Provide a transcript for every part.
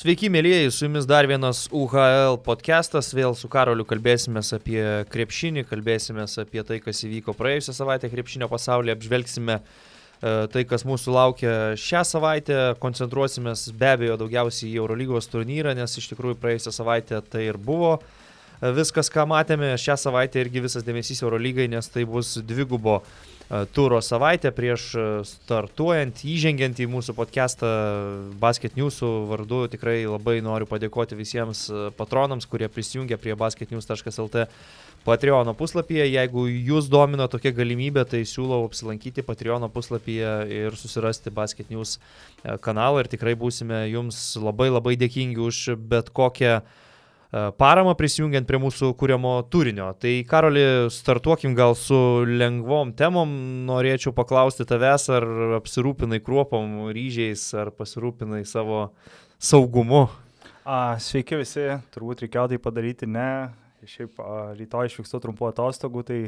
Sveiki, mėlyjeji, su jumis dar vienas UHL podcastas. Vėl su Karoliu kalbėsime apie krepšinį, kalbėsime apie tai, kas įvyko praėjusią savaitę krepšinio pasaulyje, apžvelgsime e, tai, kas mūsų laukia šią savaitę, koncentruosime be abejo daugiausiai į Eurolygos turnyrą, nes iš tikrųjų praėjusią savaitę tai ir buvo e, viskas, ką matėme. Šią savaitę irgi visas dėmesys Eurolygai, nes tai bus dvigubo E, turo savaitę prieš e, startuojant, įžengiant į mūsų podcastą Basket Newsų vardu. Tikrai labai noriu padėkoti visiems e, patronams, kurie prisijungia prie basketnews.lt Patreon puslapyje. Jeigu jūs domino tokia galimybė, tai siūlau apsilankyti Patreon puslapyje ir susirasti Basket News kanalą ir tikrai būsime jums labai labai dėkingi už bet kokią E, paramą prisijungiant prie mūsų kūriamo turinio. Tai Karoli, startuokim gal su lengvom temom. Norėčiau paklausti tavęs, ar apsirūpinai kruopom, ryžiais, ar pasirūpinai savo saugumu. A, sveiki visi, turbūt reikėjo tai padaryti, ne. Šiaip a, rytoj išvykstu trumpu atostogų, tai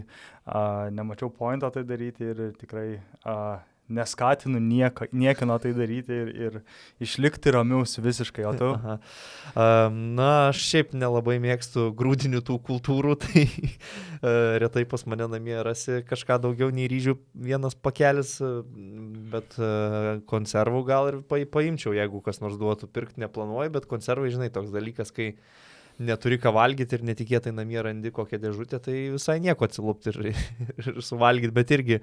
a, nemačiau pointo tai daryti ir tikrai a, neskatinu nieko, niekino tai daryti ir, ir išlikti ramius visiškai, o tu? Aha. Na, aš šiaip nelabai mėgstu grūdinių tų kultūrų, tai retai pas mane namie rasi kažką daugiau nei ryžių vienas pakelis, bet konservų gal ir paimčiau, jeigu kas nors duotų pirkti, neplanuoju, bet konservai, žinai, toks dalykas, kai neturi ką valgyti ir netikėtai namie randi kokią dėžutę, tai visai nieko atsilupti ir, ir suvalgyti, bet irgi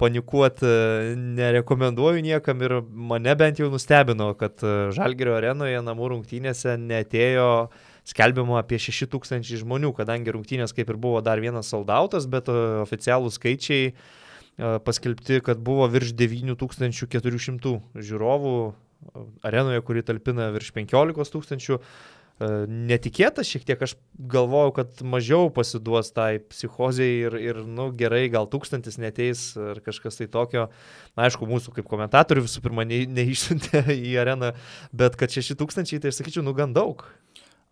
panikuoti e, nerekomenduoju niekam ir mane bent jau nustebino, kad e, Žalgerio arenoje namų rungtynėse netėjo skelbiama apie 6000 žmonių, kadangi rungtynės kaip ir buvo dar vienas soldautas, bet e, oficialūs skaičiai paskelbti, kad buvo virš 9400 žiūrovų arenoje, kuri talpina virš 15 tūkstančių. E, netikėtas šiek tiek, aš galvojau, kad mažiau pasiduos tai psichozijai ir, ir nu, gerai, gal tūkstantis neteis ar kažkas tai tokio. Na, aišku, mūsų kaip komentatorių visų pirma ne, neišsiuntė į areną, bet kad šeši tūkstančiai, tai aš sakyčiau, nu gan daug.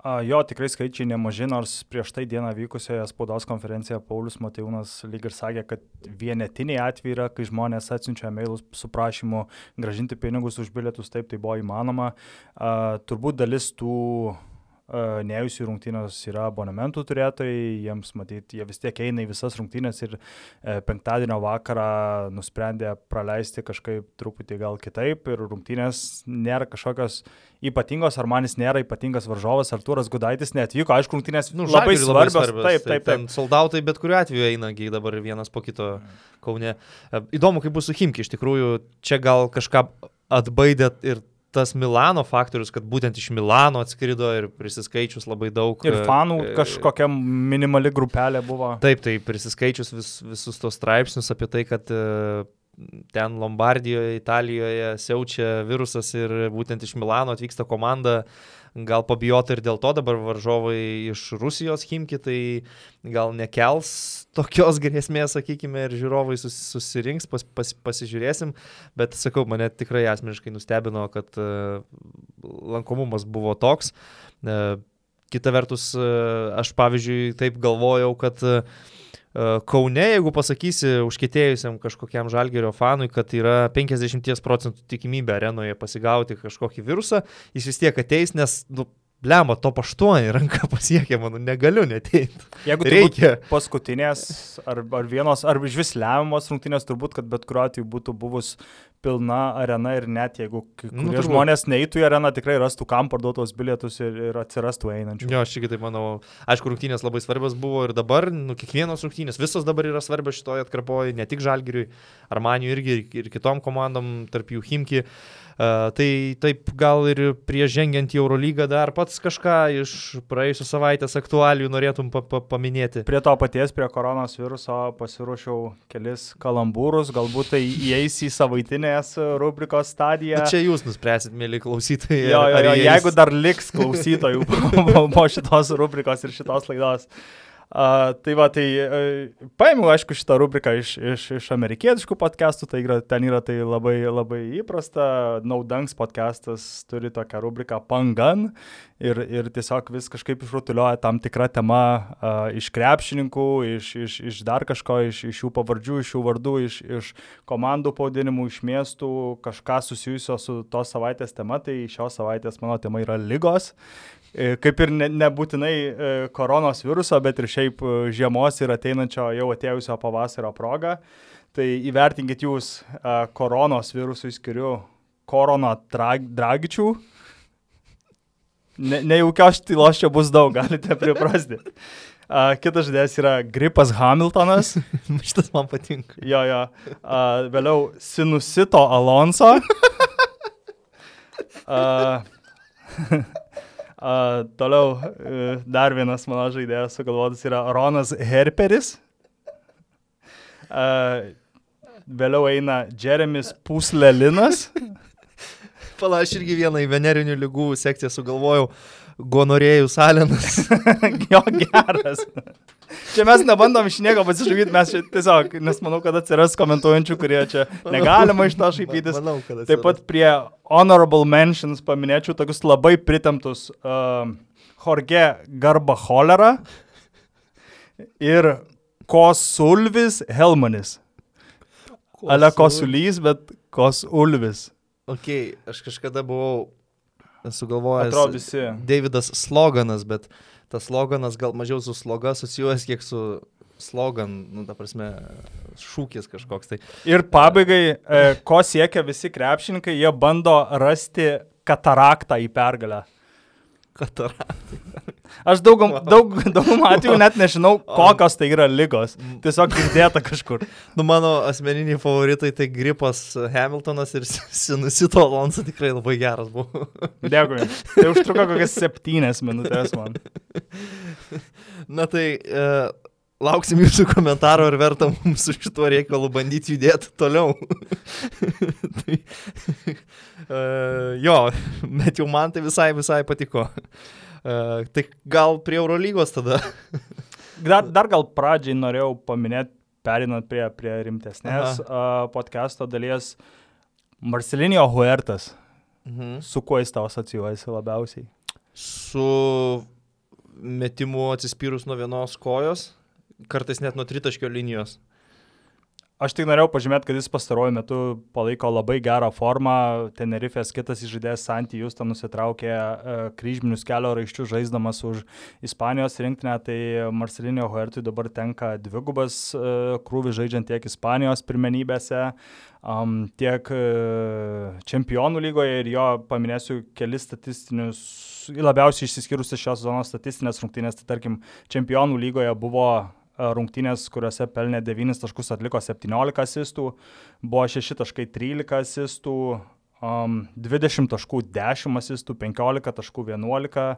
Jo, tikrai skaičiai nemaži, nors prieš tai dieną vykusioje spaudos konferencijoje Paulius Matejūnas lyg ir sakė, kad vienetiniai atvejai yra, kai žmonės atsiunčia mailus su prašymu gražinti pinigus už bilietus, taip tai buvo įmanoma. Uh, turbūt dalis tų neėjusių rungtynės yra abonementų turėtojai, jiems matyti, jie vis tiek eina į visas rungtynės ir penktadienio vakarą nusprendė praleisti kažkaip truputį gal kitaip ir rungtynės nėra kažkokios ypatingos, ar manis nėra ypatingas varžovas, Arturas Gudaitis neatvyko, aišku, rungtynės nu, labai svarbios. Labai svarbios. Taip, taip, taip. Soldautai bet kuriuo atveju eina, dabar vienas po kito Kaune. Įdomu, kaip bus su Himki, iš tikrųjų, čia gal kažką atbaidė ir tas Milano faktorius, kad būtent iš Milano atskrido ir prisiskaičius labai daug. Ir fanų e, kažkokia minimali grupelė buvo. Taip, tai prisiskaičius vis, visus tos straipsnius apie tai, kad e, ten Lombardijoje, Italijoje siaučia virusas ir būtent iš Milano atvyksta komanda gal pabijota ir dėl to dabar varžovai iš Rusijos Himki, tai gal nekels tokios grėsmės, sakykime, ir žiūrovai sus, susirinks, pas, pas, pasižiūrėsim, bet sakau, mane tikrai asmeniškai nustebino, kad uh, lankomumas buvo toks. Uh, kita vertus, uh, aš pavyzdžiui taip galvojau, kad uh, Kaune, jeigu pasakysi užkėtėjusiam kažkokiam žalgerio fanui, kad yra 50 procentų tikimybė arenoje pasigauti kažkokį virusą, jis vis tiek ateis, nes nu, Lemba, top 8 ranka pasiekė, manau, negaliu neteiti. Jeigu reikia. Paskutinės, ar, ar vienos, ar iš vis lemiamos rungtynės, turbūt, kad bet kuriuo atveju būtų buvus pilna arena ir net jeigu nu, žmonės neįtų į areną, tikrai rastų kam parduotos bilietus ir, ir atsirastų einančių. Jo, aš irgi taip manau. Aišku, rungtynės labai svarbios buvo ir dabar, nu, kiekvienos rungtynės, visos dabar yra svarbios šitoje atkarpoje, ne tik Žalgiriui, Armaniui irgi ir, ir kitom komandom, tarp jų Himki. Uh, Tai taip gal ir prieš žengiant į Eurolygą dar pats kažką iš praėjusios savaitės aktualijų norėtum pa pa paminėti. Prie to paties, prie koronos viruso pasiruošiau kelis kalambūrus, galbūt tai įeis į savaitinės rubrikos stadiją. Na, čia jūs nuspręsit, mėly klausytojai. Jo, jo, jo, jeigu dar liks klausytojų po šitos rubrikos ir šitos laidos. Uh, tai va, tai uh, paėmiau, aišku, šitą rubriką iš, iš, iš amerikietiškų podcastų, tai yra, ten yra tai labai, labai įprasta. Naudanks podcastas turi tokią rubriką Pangan ir, ir tiesiog vis kažkaip išrutulioja tam tikrą temą uh, iš krepšininkų, iš, iš, iš dar kažko, iš, iš jų pavardžių, iš jų vardų, iš, iš komandų pavadinimų, iš miestų, kažką susijusio su tos savaitės tema. Tai šios savaitės mano tema yra lygos. E, kaip ir ne, nebūtinai e, koronos viruso, bet ir šiaip e, žiemos ir ateinančio jau atėjusio pavasario proga. Tai įvertinkit jūs koronos virusų skiriu koroną drag, dragičių. Ne, nejaukios tylos čia bus daug, galite priprasti. Uh, kitas žodis yra gripas Hamiltonas. Šitas man patinka. Jo, jo. Uh, vėliau sinusito Alonso. Uh, Uh, toliau uh, dar vienas mano žaidėjas sugalvotas yra Ronas Herperis. Uh, vėliau eina Jeremis Puslelinas. Pala, aš irgi vieną į venerinių lygų sekciją sugalvojau. Gonorėjų Salinas. jo geras. Čia mes nebandom iš nieko pasižaidyti, mes čia tiesiog, nes manau, kad atsiras komentuojančių, kurie čia negalima iš to šaipytis. Manau, kad Taip pat prie honorable mentions paminėčiau tokius labai pritemtus uh, Jorge Garba Cholera ir Kosulvis Helmanis. Ale Kosulys, bet Kosulvis. Ok, aš kažkada buvau sugalvojęs. Atrodo visi. Davidas Sloganas, bet tas sloganas gal mažiau su sloga susijęs, kiek su slogan, nu, ta prasme, šūkis kažkoks. Tai. Ir pabaigai, e, ko siekia visi krepšininkai, jie bando rasti kataraktą į pergalę. Kataraktai. Aš daug, daug, daug atvejų net nežinau, kokios tai yra lygos. Tiesiog girdėta kažkur. Nu, mano asmeniniai favoritai tai gripas Hamiltonas ir sinusito Alonso tikrai labai geras buvo. Dėkui. Tai užtruko kokias septynės minutės man. Na tai e, lauksim jūsų komentaro, ar verta mums su šituo reikalu bandyti judėti toliau. tai, e, jo, bet jau man tai visai, visai patiko. E, tai gal prie Eurolygos tada. dar, dar gal pradžiai norėjau paminėti, perinant prie, prie rimtesnės uh, podcast'o dalies, Marcelinio Huertas. Mhm. Su kuo jis tau asocijuojasi labiausiai? Su metimu atsispyrus nuo vienos kojos kartais net nuo tritaškio linijos. Aš tik norėjau pažymėti, kad jis pastaruoju metu palaiko labai gerą formą. Tenerifės kitas žaidėjas Santijus ten nusitraukė e, kryžminius kelio raiščius žaisdamas už Ispanijos rinktinę, tai Marcelinio Huertui dabar tenka dvigubas e, krūvis žaidžiant tiek Ispanijos pirmenybėse, um, tiek e, čempionų lygoje. Ir jo paminėsiu kelis statistinius, labiausiai išsiskyrusias šios zonos statistinės rungtynės, tai tarkim čempionų lygoje buvo rungtynės, kuriuose pelnė 9 taškus, atliko 17 asistų, buvo 6 taškai 13 asistų, um, 20 taškų 10 asistų, 15 taškų 11 uh,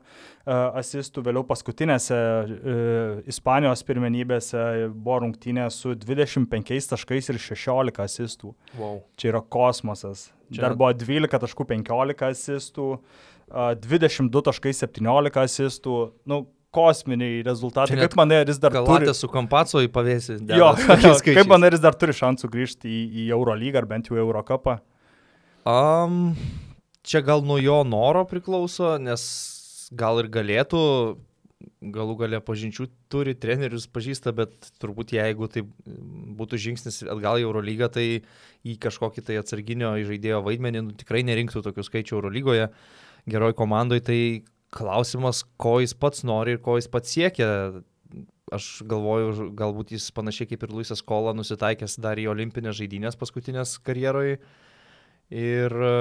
asistų, vėliau paskutinėse uh, Ispanijos pirmenybėse buvo rungtynė su 25 taškais ir 16 asistų. Wow. Čia yra kosmosas. Čia... Dar buvo 12 taškų 15 asistų, uh, 22 taškai 17 asistų. Nu, kosminiai rezultatai. Kaip manai, ar jis dar turi... su kompaco į pavėsį. Jo, kaip manai, ar jis dar turi šansų grįžti į, į Eurolygą ar bent jau Eurocapą? Um, čia gal nuo jo noro priklauso, nes gal ir galėtų, galų gale pažinčių turi, trenerius pažįsta, bet turbūt jeigu tai būtų žingsnis atgal į Eurolygą, tai į kažkokį tai atsarginio žaidėjo vaidmenį nu, tikrai nerinktų tokių skaičių Eurolygoje geroj komandoje, tai klausimas, ko jis pats nori ir ko jis pats siekia. Aš galvoju, galbūt jis panašiai kaip ir Luisas Kola nusitaikęs dar į olimpinės žaidynės paskutinės karjeroje. Ir e,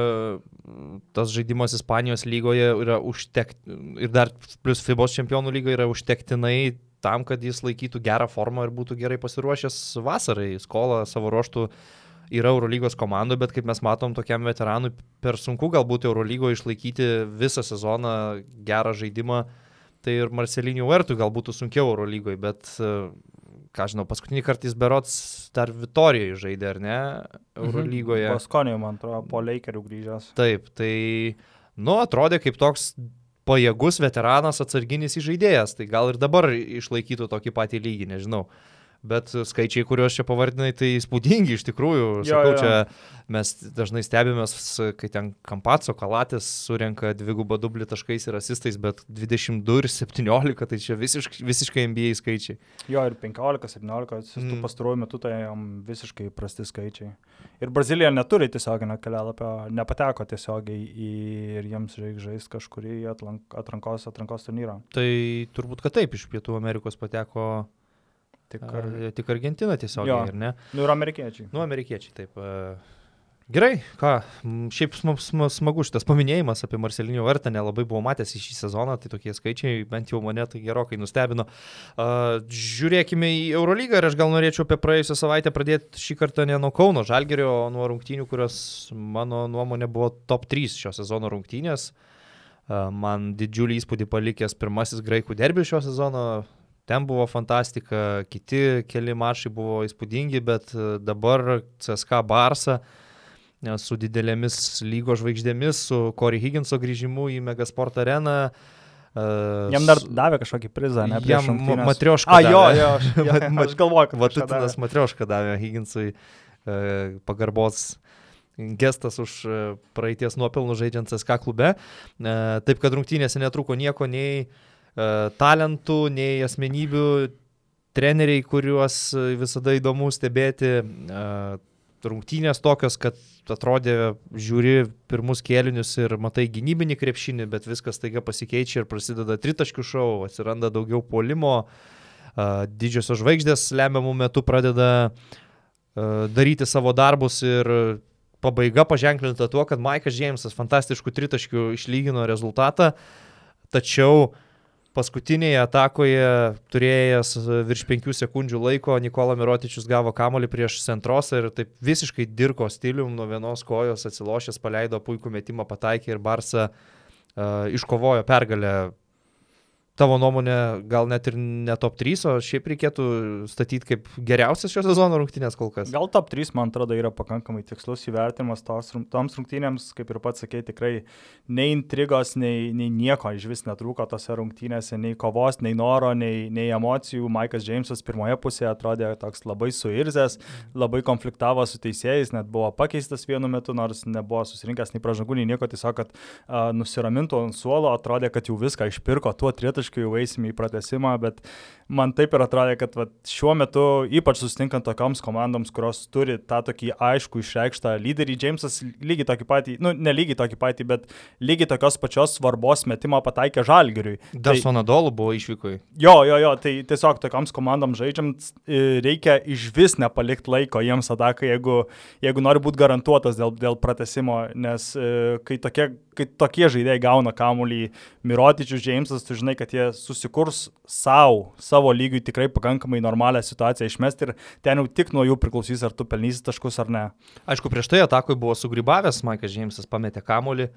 tas žaidimas Ispanijos lygoje yra užtekti, ir dar plus FIBOS čempionų lygoje yra užtektinai tam, kad jis laikytų gerą formą ir būtų gerai pasiruošęs vasarai. Skola savo ruoštų uh, yra Eurolygos komandų, bet kaip mes matom, tokiam veteranui per sunku galbūt Eurolygoje išlaikyti visą sezoną gerą žaidimą. Tai ir Marcelinių Vertų gal būtų sunkiau Eurolygoje, bet, ką žinau, paskutinį kartą jis berots dar Vitorijoje žaidė, ar ne? Mhm. Eurolygoje. Paskonijoje, man atrodo, po Lakerių grįžęs. Taip, tai, nu, atrodė kaip toks pajėgus veteranas atsarginis įžaidėjas, tai gal ir dabar išlaikytų tokį patį lygį, nežinau. Bet skaičiai, kuriuos čia pavardinai, tai įspūdingi iš tikrųjų. Jo, Sakau, jo. čia mes dažnai stebimės, kai ten Kampaco, Kalatis surenka dvigubą dublį taškais ir asistais, bet 22 ir 17, tai čia visiškai, visiškai NBA skaičiai. Jo, ir 15-17, Mm. mm. pastaruoju metu tai jam visiškai prasti skaičiai. Ir Brazilija neturi tiesioginio kelialapio, nepateko tiesiogiai į, ir jiems reikia žaisti kažkurį atrankos, atrankos turnyrą. Tai turbūt, kad taip, iš Pietų Amerikos pateko Tik, ar, ar, tik Argentina tiesiog, Jo. ir ne? nu, ir amerikiečiai. Nu, amerikiečiai, taip. e, Gerai, ką, šiaip sma- sma- smagu šitas paminėjimas apie Marcelinio Vertą, nelabai buvau matęs į šį sezoną, tai tokie skaičiai bent jau mane tai gerokai nustebino. Uh, žiūrėkime į Eurolygą ir aš gal norėčiau apie praėjusią savaitę pradėti šį kartą ne nuo Kauno Žalgerio, o nuo rungtynių, kurios mano nuomonė buvo top 3 šio sezono rungtynės. Uh, man didžiulį įspūdį palikęs pirmasis graikų derbis šio sezono. Ten buvo fantastika, kiti keli mačai buvo įspūdingi, bet e, dabar CSK Barsa e, su didelėmis lygos žvaigždėmis, su Corey Higginso grįžimu į Megasport areną. e, Jam dar davė kažkokį prizą, ne? Jam? Matriošką A, jo, davė. jo, aš, jo, mat- aš galvoju, kad Vatutinas. Matriošką davė Higginsui e, pagarbos gestas už praeities nuopelnų žaidžiant SK klube. E, Taip kad rungtynėse netruko nieko nei e, talentų, nei asmenybių, treneriai, kuriuos e, visada įdomu stebėti. e, Rungtynės tokios, kad atrodė, žiūri pirmus kėlinius ir matai gynybinį krepšinį, bet viskas taiga pasikeičia ir prasideda tritaškių šou, atsiranda daugiau puolimo, a, didžiosios žvaigždės lemiamų metų pradeda daryti savo darbus ir pabaiga paženklinta tuo, kad Maikas Džeimsas fantastiškų tritaškių išlygino rezultatą, tačiau paskutinėje atakoje turėjęs virš 5 sekundžių laiko Nikola Mirotičius gavo kamolį prieš centrosą ir taip visiškai dirko stilium nuo vienos kojos atsilošęs, paleido puikų metimą, pataikė ir Barsa uh, iškovojo pergalę tavo nuomonė gal net ir ne top 3, o šiaip reikėtų statyti kaip geriausias šio sezono rungtynės kol kas. Gal top 3, man atrodo, yra pakankamai tikslus įvertinimas tos, toms rungtynėms, kaip ir pats sakei, tikrai nei intrigos, nei, nei nieko iš vis netrūko tose rungtynėse, nei kovos, nei noro, nei, nei emocijų. Maikas Džeimsas pirmoje pusėje atrodė toks labai suirzęs, labai konfliktavo su teisėjais, net buvo pakeistas vienu metu, nors nebuvo susirinkęs nei pražangų, nei nieko, tiesiog, kad uh, nusiramintų ant suolo, atrodė, kad jau viską išpirko, tuo tritaškiu jau eisime į pratesimą, bet man taip ir atrodė, kad vat, šiuo metu, ypač susitinkant tokioms komandoms, kurios turi tą tokį aišku išreikštą lyderį, Džeimsas lygiai tokį patį, nu, ne lygiai tokį patį, bet lygiai tokios pačios svarbos metimą pataikė Žalgiriui. Dar Tai- su Nadolu buvo išvykui. Jo, jo, jo, tai tiesiog tokioms komandoms žaidžiant e, reikia iš vis nepalikti laiko jiems atakai, jeigu, jeigu nori būti garantuotas dėl, dėl pratesimo, nes e, kai tokie, kai tokie žaidėjai gauna kamuolį Mirotičius, Džeimsas, tu žinai, kad jie susikurs savo, savo lygiui tikrai pakankamai normalią situaciją išmesti ir ten jau tik nuo jų priklausys, ar tu pelnysi taškus ar ne. Aišku, prieš tai atakui buvo sugrybavęs, Maikas Džeimsas pametė kamolį,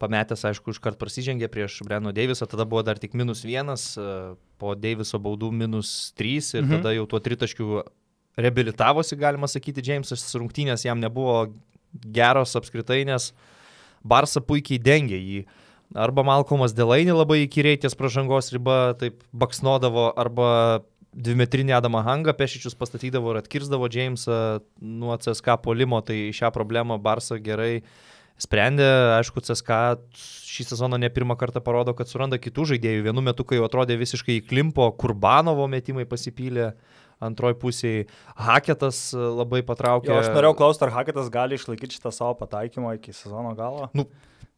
pametęs, aišku, iškart prasižengė prieš Breno Deivisą, tada buvo dar tik minus vienas, e, po Deiviso baudų minus trys ir Mhm. tada jau tuo tritaškiu reabilitavosi, galima sakyti, Džeimsas rungtynės jam nebuvo geros apskritai, nes Barsa puikiai dengė jį. Arba Malkomas Delainį labai įkyriai ties pražangos riba taip baksnodavo, arba dvimetrinį Adamą Hangą pešičius pastatydavo ir atkirzdavo Džeimsą nuo CSK polimo, tai šią problemą Barsa gerai sprendė. Aišku, CSK šį sezoną ne pirmą kartą parodo, kad suranda kitų žaidėjų. Vienu metu, kai jau atrodė visiškai įklimpo, Kurbanovo metimai pasipylė. Antroji pusėje Haketas labai patraukė. Jo, aš norėjau klausti, ar Haketas gali išlaikyti šitą savo pataikymą iki sezono galo.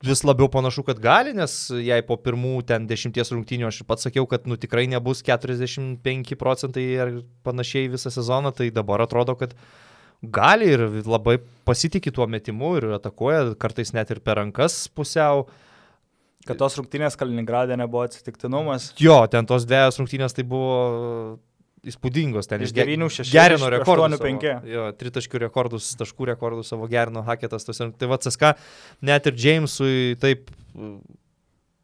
Vis labiau panašu, kad gali, nes jei po pirmų ten dešimties rungtynių aš ir pats sakiau, kad nu, tikrai nebus 45 procentai ar panašiai visą sezoną, tai dabar atrodo, kad gali ir labai pasitikė tuo metimu ir atakuoja, kartais net ir per rankas pusiau. Kad tos rungtynės Kaliningradė nebuvo atsitiktinumas. Jo, ten tos dviejos rungtynės tai buvo įspūdingos. Ten Iš išge- devynių šešių, gerino iš rekordus. aštuonių penki. savo. Jo, tritaškių rekordus, taškų rekordus savo gerino Haketas. tose- Tai va, CSK net ir Jamesui taip uh,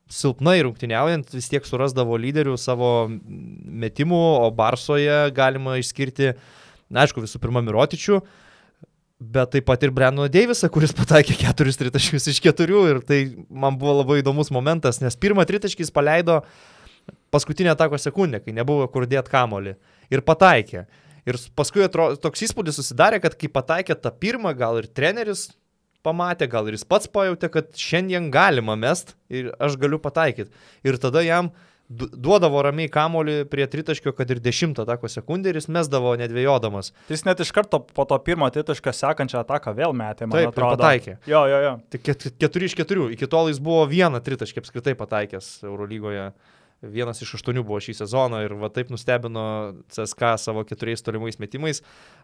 silpnai rungtyniaujant vis tiek surasdavo lyderių savo metimų, o Barsoje galima išskirti, na aišku, visų pirma Mirotičių. bet taip pat ir Brenno Deivisą, kuris pataikė keturis tritaškius iš keturių ir tai man buvo labai įdomus momentas, nes pirmą tritaškį jis paleido paskutinę atako sekundę, kai nebuvo kur dėti kamolį ir pataikė. Ir paskui atrodo, toks įspūdis susidarė, kad kai pataikė tą pirmą, gal ir treneris pamatė, gal ir jis pats pajutė, kad šiandien galima mest ir aš galiu pataikyti. Ir tada jam uh, duodavo ramiai kamolį prie tritaškio, kad ir dešimtą atako sekundę ir jis mesdavo nedvėjodamas. Tai jis net iš karto po to pirmo tritaškio sekančią ataką vėl metė, man Taip, atrodo. pataikė. Jo, jo, jo. Tik keturi iš keturių. Iki tol jis buvo vieną tritaškį apskritai pataikęs Eurolygoje. Vienas iš aštuonių buvo šį sezoną ir va taip nustebino CSK savo keturiais tolimais metimais.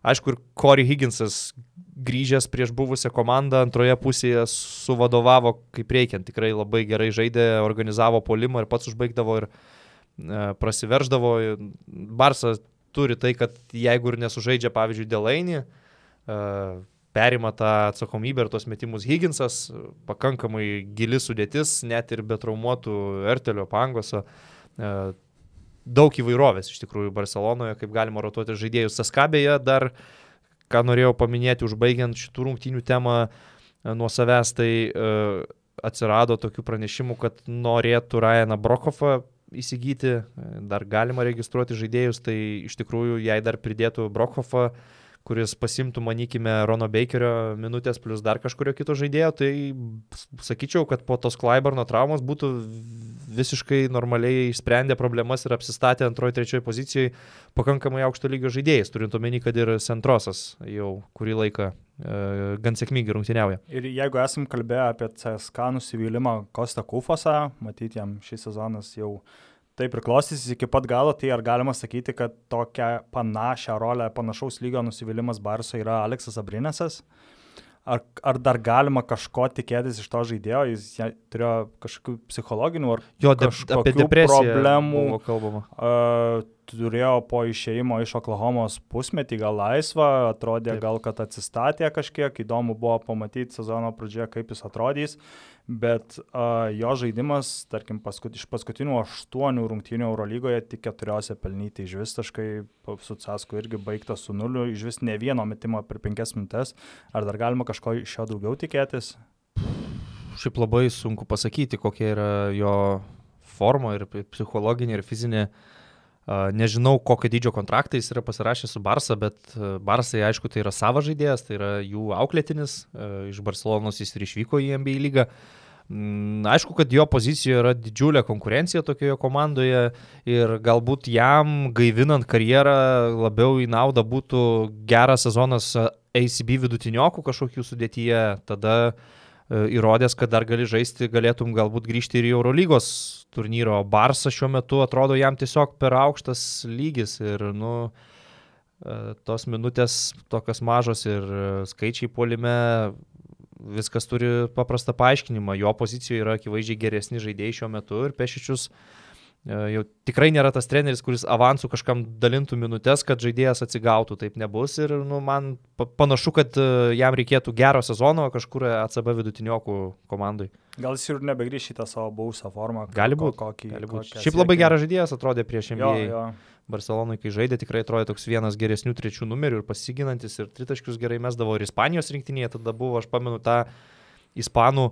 Aišku, ir Corey Higginsas grįžęs prieš buvusią komandą antroje pusėje suvadovavo kaip reikiant. Tikrai labai gerai žaidė, organizavo polimą ir pats užbaigdavo ir e, prasiverždavo. Barsas turi tai, kad jeigu ir nesužaidžia, pavyzdžiui, Delainį, e, perima tą atsakomybę ir tos metimus Higginsas, pakankamai gili sudėtis, net ir be traumuotų Ertelio pangoso. E, daug įvairovės iš tikrųjų Barcelonoje, kaip galima rotuoti žaidėjus. Saskabėje dar ką norėjau paminėti, užbaigiant šitų rungtynių temą e, nuo savęs, tai uh, atsirado tokių pranešimų, kad norėtų Ryaną Brokofą įsigyti, e, dar galima registruoti žaidėjus, tai iš tikrųjų, jei dar pridėtų Brokofą, uh, kuris pasimtų, manykime, Rono Bakerio minutės plus dar kažkurio kito žaidėjo, tai sakyčiau, kad po tos Klaibarno traumos būtų visiškai normaliai išsprendę problemas ir apsistatę antroji, trečioji pozicijoje pakankamai aukšto lygio žaidėjais, turint omeny, kad ir Centrosas jau kurį laiką e, gan sėkmingai rungtyniauja. Ir jeigu esam kalbėję apie CSK nusivylimą Kosta Kufosą, matyti jam šis sezonas jau taip ir klostysis iki pat galo, tai ar galima sakyti, kad tokią panašią rolę, panašaus lygio nusivylimas Barso yra Aleksas Abrinesas? Ar, ar dar galima kažko tikėtis iš to žaidėjo, jis turėjo kažkokių psichologinių ar jo, de, apie depresiją problemų. Uh, turėjo po išėjimo iš Oklahomos pusmetį gal laisvą, atrodė Taip. gal, kad atsistatė kažkiek, įdomu buvo pamatyti sezono pradžioje, kaip jis atrodys. Uh, bet uh, jo žaidimas, tarkim, paskut, iš paskutinių aštuonių rungtynių Eurolygoje tik keturiose pelnyti iš vis taškai, su Casku irgi baigtas su nuliu, iš vis ne vieno metimo per penkias minutės. Ar dar galima kažko iš jo daugiau tikėtis? Šiaip labai sunku pasakyti, kokia yra jo forma ir psichologinė ir fizinė. Nežinau, kokio dydžio kontraktą jis yra pasirašęs su Barsa, bet Barsai, aišku, tai yra savo žaidėjas, tai yra jų auklėtinis. Iš Barcelonos jis ir išvyko į NBA lygą. Mm, aišku, kad jo pozicijoje yra didžiulė konkurencija tokioje komandoje ir galbūt jam gaivinant karjerą labiau į naudą būtų geras sezonas ACB vidutiniokų kažkokių sudėtyje, tada e, įrodęs, kad dar gali žaisti, galėtum galbūt grįžti ir į Eurolygos turnyro. Barsas šiuo metu atrodo jam tiesiog per aukštas lygis ir, nu, e, tos minutės tokios mažos ir skaičiai polime viskas turi paprastą paaiškinimą. Jo pozicijoje yra akivaizdžiai geresni žaidėjai šiuo metu ir Pešičius e, jau tikrai nėra tas treneris, kuris avansų kažkam dalintų minutės, kad žaidėjas atsigautų, taip nebus ir nu, man panašu, kad e, jam reikėtų gero sezono kažkur ACB vidutiniokų komandai. Gal jis ir nebegrįš į tą savo buvusią formą. Gali būti. Kokį, gali būt. Šiaip labai geras žaidėjas atrodė prieš jo. Barcelonai, kai žaidė, tikrai atrodė toks vienas geresnių trečių numerių ir pasiginantis ir tritaškius gerai mesdavo ir Ispanijos rinktinėje, tada buvo, aš pamenu, tą Ispanų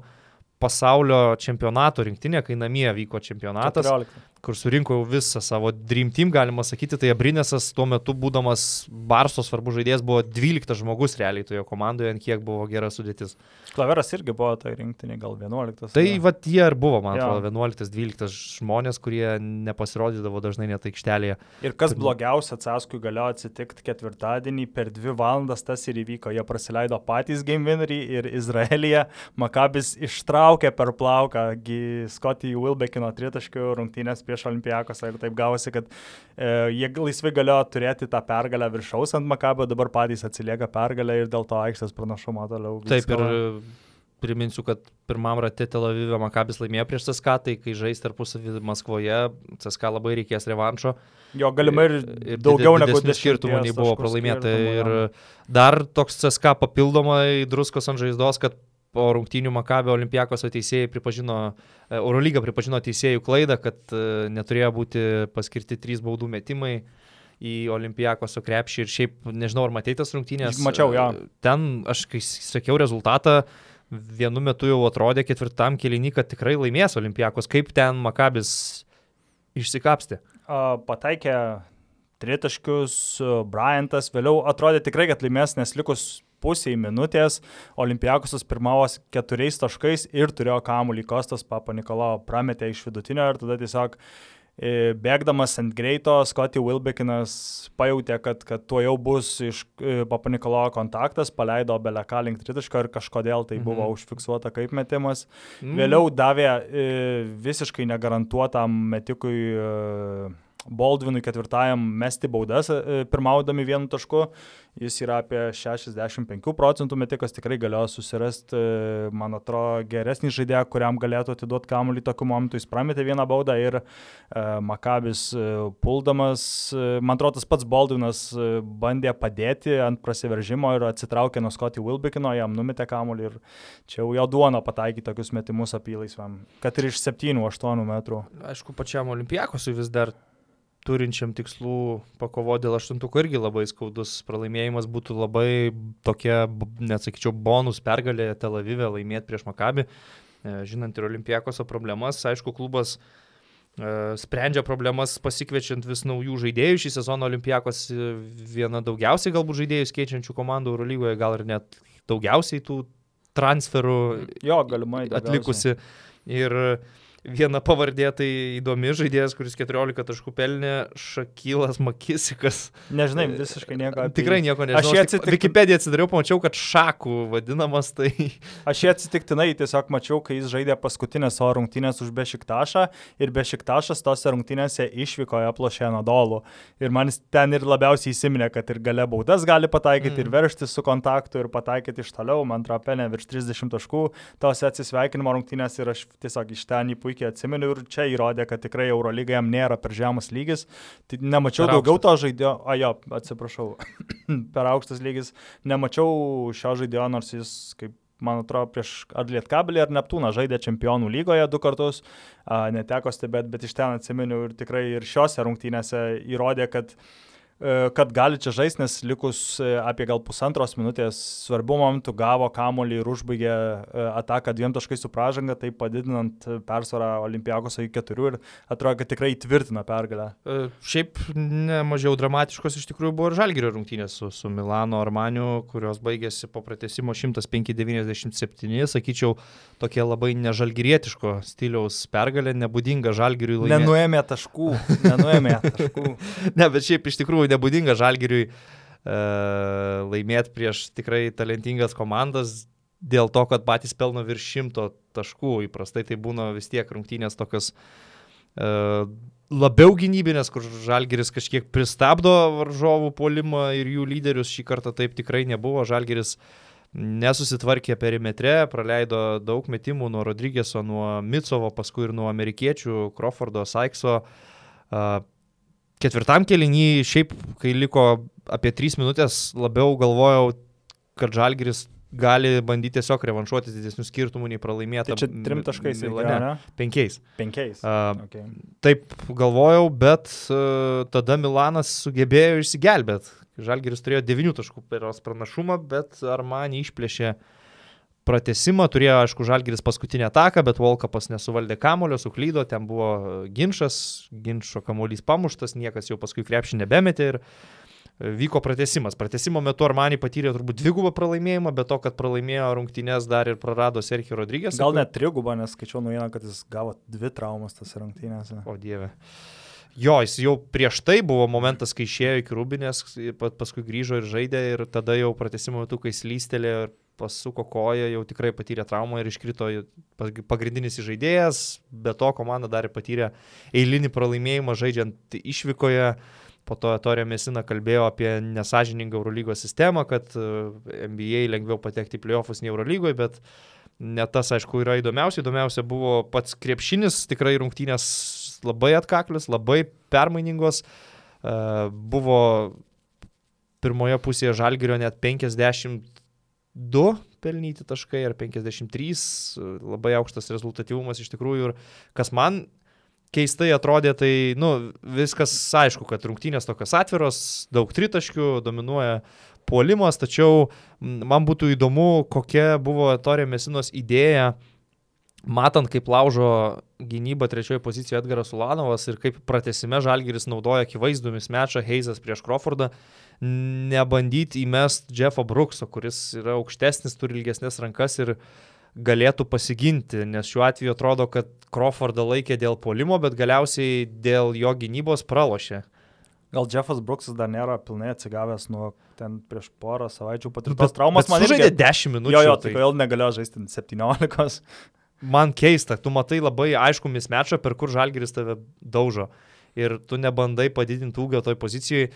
pasaulio čempionato rinktinė, kai namie vyko čempionatas. 14 kur surinko visą savo Dream Team, galima sakyti, tai Abrinesas tuo metu būdamas Barso svarbus žaidėjas buvo 12 žmogus realiai toje komandoje, ant kiek buvo gera sudėtis. Klaveras irgi buvo tai rinktinė, gal 11. Tai va jie ir buvo, man ja. atrodo, 11-12 žmonės, kurie nepasirodydavo dažnai net aikštelėje. Ir kas tai... blogiausia, Caskui galėjo atsitikti ketvirtadienį per dvi valandas tas ir įvyko. Jie praleido patys game winnerį ir Izraelyje Makabis ištraukė per plauką Scotty Wilbekino tritaškių rungtynės prieš Olimpijakos ir taip gavosi, kad e, jie laisvai galėjo turėti tą pergalę viršaus ant Makabio, dabar patys atsilieka pergalę ir dėl to aikštės pranašumo toliau. Taip ir priminsiu, kad pirmam rate Tel Avivė Makabis laimėjo prieš CSK, tai kai žais tarpusavį Maskvoje, CSK labai reikės revanšo. Jo, galimai ir, ir daugiau negu skirtumų nei buvo pralaimėta. Ir dar toks CSK papildomai druskos ant žaizdos, kad po rungtynių Makabio olimpijakos teisėjai pripažino, e, Eurolyga pripažino teisėjų klaidą, kad e, neturėjo būti paskirti trys baudų metimai į Olimpijakoso krepšį ir šiaip, nežinau, ar matei tas rungtynės. Mačiau, jo. Ten, aš kai sakiau rezultatą, vienu metu jau atrodė ketvirtam kelinį, kad tikrai laimės Olimpijakos. Kaip ten Makabis išsikapstė? Pataikė tritaškius, Bryantas, vėliau atrodė tikrai, kad laimės, nes likus pusiai minutės Olimpijakosas pirmavos keturiais taškais ir turėjo kamuolį Kostas Papa Nikolo prametė iš vidutinio ir tada tiesiog e, Bėgdamas ant greito, Scotty Wilbekinas pajutė, kad, kad tuo jau bus iš e, Papa Nikolo kontaktas, paleido Beleką link tritaško ir kažkodėl tai buvo mhm. užfiksuota kaip metimas. Mhm. Vėliau davė e, visiškai negarantuotam metikui Baldvinui ketvirtajam mesti baudas e, pirmaudami vienu tašku. Jis yra apie 65 procentų metikas, tikrai galėjo susirasti, e, man atrodo, geresnį žaidėją, kuriam galėtų atiduoti kamuolį tokiu momentu. Jis prametė vieną baudą ir e, Makabis puldamas, man atrodo, tas pats Baldvinas bandė padėti ant prasiveržimo ir atsitraukė nuo Scotty Wilbekino, jam numetė kamuolį ir čia jau jo duona pataikė tokius metimus apylaisvam, kad ir iš 7-8 metrų. Aišku, pačiam Olimpijakosui vis dar turinčiam tikslų pakovoti dėl aštuntuko irgi labai skaudus pralaimėjimas būtų labai tokia, net sakyčiau, bonus pergalė Tel Avive laimėti prieš Makabį. E, žinant ir Olimpiakoso problemas, aišku, klubas e, sprendžia problemas pasikviečiant vis naujų žaidėjų. Šį sezoną Olimpiakos viena daugiausiai galbūt žaidėjus keičiančių komandų Eurolygoje, gal ir net daugiausiai tų transferų jo, galimai, atlikusi. Ir uh, viena pavardė tai įdomi žaidėjas, kuris 14 taškų pelnė, Šakylas Makisikas. Nežinai, visiškai nieko. Tikrai nieko nežinau. Aš jį atsitiktinai. Wikipediją atsidariau, pamačiau, kad Šakų vadinamas tai. Aš jį atsitiktinai tiesiog mačiau, kai jis žaidė paskutinės savo rungtynės už Bešiktašą ir Bešiktašas tose rungtynėse išvyko į aplošę Nadolų. Ir man ten ir labiausiai įsiminė, kad ir gale baudas gali pataikyti mm. ir verštis su kontaktu ir pataikyti iš toliau. Man atrodo, pelnė virš 30 taškų tose atsisveikinimo rungtynės ir aš tiesiog iš ten į puikiai atsimenu ir čia įrodė, kad tikrai Eurolyga jam nėra per žemas lygis. Tai nemačiau per daugiau aukštas. to žaidėjo, a jo, atsiprašau, per aukštas lygis. Nemačiau šio žaidėjo, nors jis kaip man atrodo, prieš ar Lietkabelį, ar Neptūną žaidė čempionų lygoje du kartus, a, neteko stebėti, bet iš ten atsimenu ir tikrai ir šiose rungtynėse įrodė, kad E, kad gali čia žaisti, nes likus e, apie gal pusantros minutės svarbių momentų gavo kamolį ir užbaigė e, ataką dviem taškais su pražanga, tai padidinant persvarą Olimpijakos iki keturių ir atrodo, kad tikrai įtvirtina pergalę. Šiaip nemažiau dramatiškos iš tikrųjų buvo ir Žalgirio rungtynės su, su Milano Armaniu, kurios baigėsi po pratesimo 105-97, sakyčiau, tokia labai nežalgirietiško stiliaus pergalė, nebūdinga Žalgiriui laimėti. Nenuėmė taškų, nenuėmė taškų. ne, bet šiaip iš tikrųjų nebūdinga žalgiriui e, laimėti prieš tikrai talentingas komandas dėl to, kad patys pelno virš šimto taškų. Įprastai tai būna vis tiek rungtynės tokios e, labiau gynybinės, kur žalgeris kažkiek pristabdo varžovų polimą ir jų lyderius. Šį kartą taip tikrai nebuvo. Žalgeris nesusitvarkė perimetre, praleido daug metimų nuo Rodrygėso, nuo Micovo, paskui ir nuo amerikiečių, Crawfordo, Saikso. Ketvirtam kelinį, šiaip, kai liko apie 3 minutės, labiau galvojau, kad Žalgiris gali bandyti tiesiog revanšuotis didesnių skirtumų nei pralaimėta. Tai čia trim taškais, ne? Penkiais. Penkiais. Uh, okay. Taip galvojau, bet uh, tada Milanas sugebėjo išsigelbėti. Žalgiris turėjo 9 taškų peros pranašumą, bet ar man išplėšė uh, pratesimą, turėjo, aišku, Žalgiris paskutinę ataką, bet Volkapas nesuvaldė kamulio, suklydo, ten buvo ginčas, ginčio kamuolys pamuštas, niekas jau paskui krepšį nebemetė ir vyko pratesimas. Pratesimo metu Armani patyrė turbūt dvigubą pralaimėjimą, bet to, kad pralaimėjo rungtynės dar ir prarado Sergio Rodrygės. Gal net trigubą, nes skaičiau naujieną, kad jis gavo dvi traumas tas rungtynės. O dieve. Jo, jis jau prieš tai buvo momentas, kai išėjo iki Rubinės, paskui grįžo ir žaidė ir tada jau pratesimo metu, kai slystelėjo ir pasuko koją, jau tikrai patyrė traumą ir iškrito pagrindinis žaidėjas, be to komanda dar patyrė eilinį pralaimėjimą žaidžiant išvykoje. Po to Torė Mesina kalbėjo apie nesažiningą Eurolygos sistemą, kad e, NBA lengviau patekti į playoffus nei Eurolygoje, bet ne tas, aišku, yra įdomiausia. Įdomiausia buvo pats krepšinis, tikrai rungtynės labai atkaklius, labai permainingos. E, buvo pirmoje pusėje Žalgirio net 50 2 pelnyti taškai ar 53, labai aukštas rezultatyvumas iš tikrųjų ir kas man keistai atrodė, tai, nu, viskas aišku, kad rungtynės tokios atviros, daug tritaškių, dominuoja puolimas, tačiau man būtų įdomu, kokia buvo Torė Mesinos idėja, matant, kaip laužo gynybą trečioje pozicijoje Edgaras Ulanovas ir kaip pratesime Žalgiris naudoja akivaizdų mismečą Heizas prieš Crawfordą, nebandyti įmest Jeffo Brookso, kuris yra aukštesnis, turi ilgesnės rankas ir galėtų pasiginti, nes šiuo atveju atrodo, kad Crawfordą laikė dėl polimo, bet galiausiai dėl jo gynybos pralošė. Gal Jeffas Brooksas dar nėra pilnai atsigavęs nuo ten prieš porą savaičių patirtos traumos. Man žaidė irgi... 10 minučių. Jo, jo, tai kodėl negalėjo žaisti 17. Man keista, tu matai labai aišku mismečą, per kur Žalgiris tave daužo ir tu nebandai padidinti ūgio toj pozicijoje.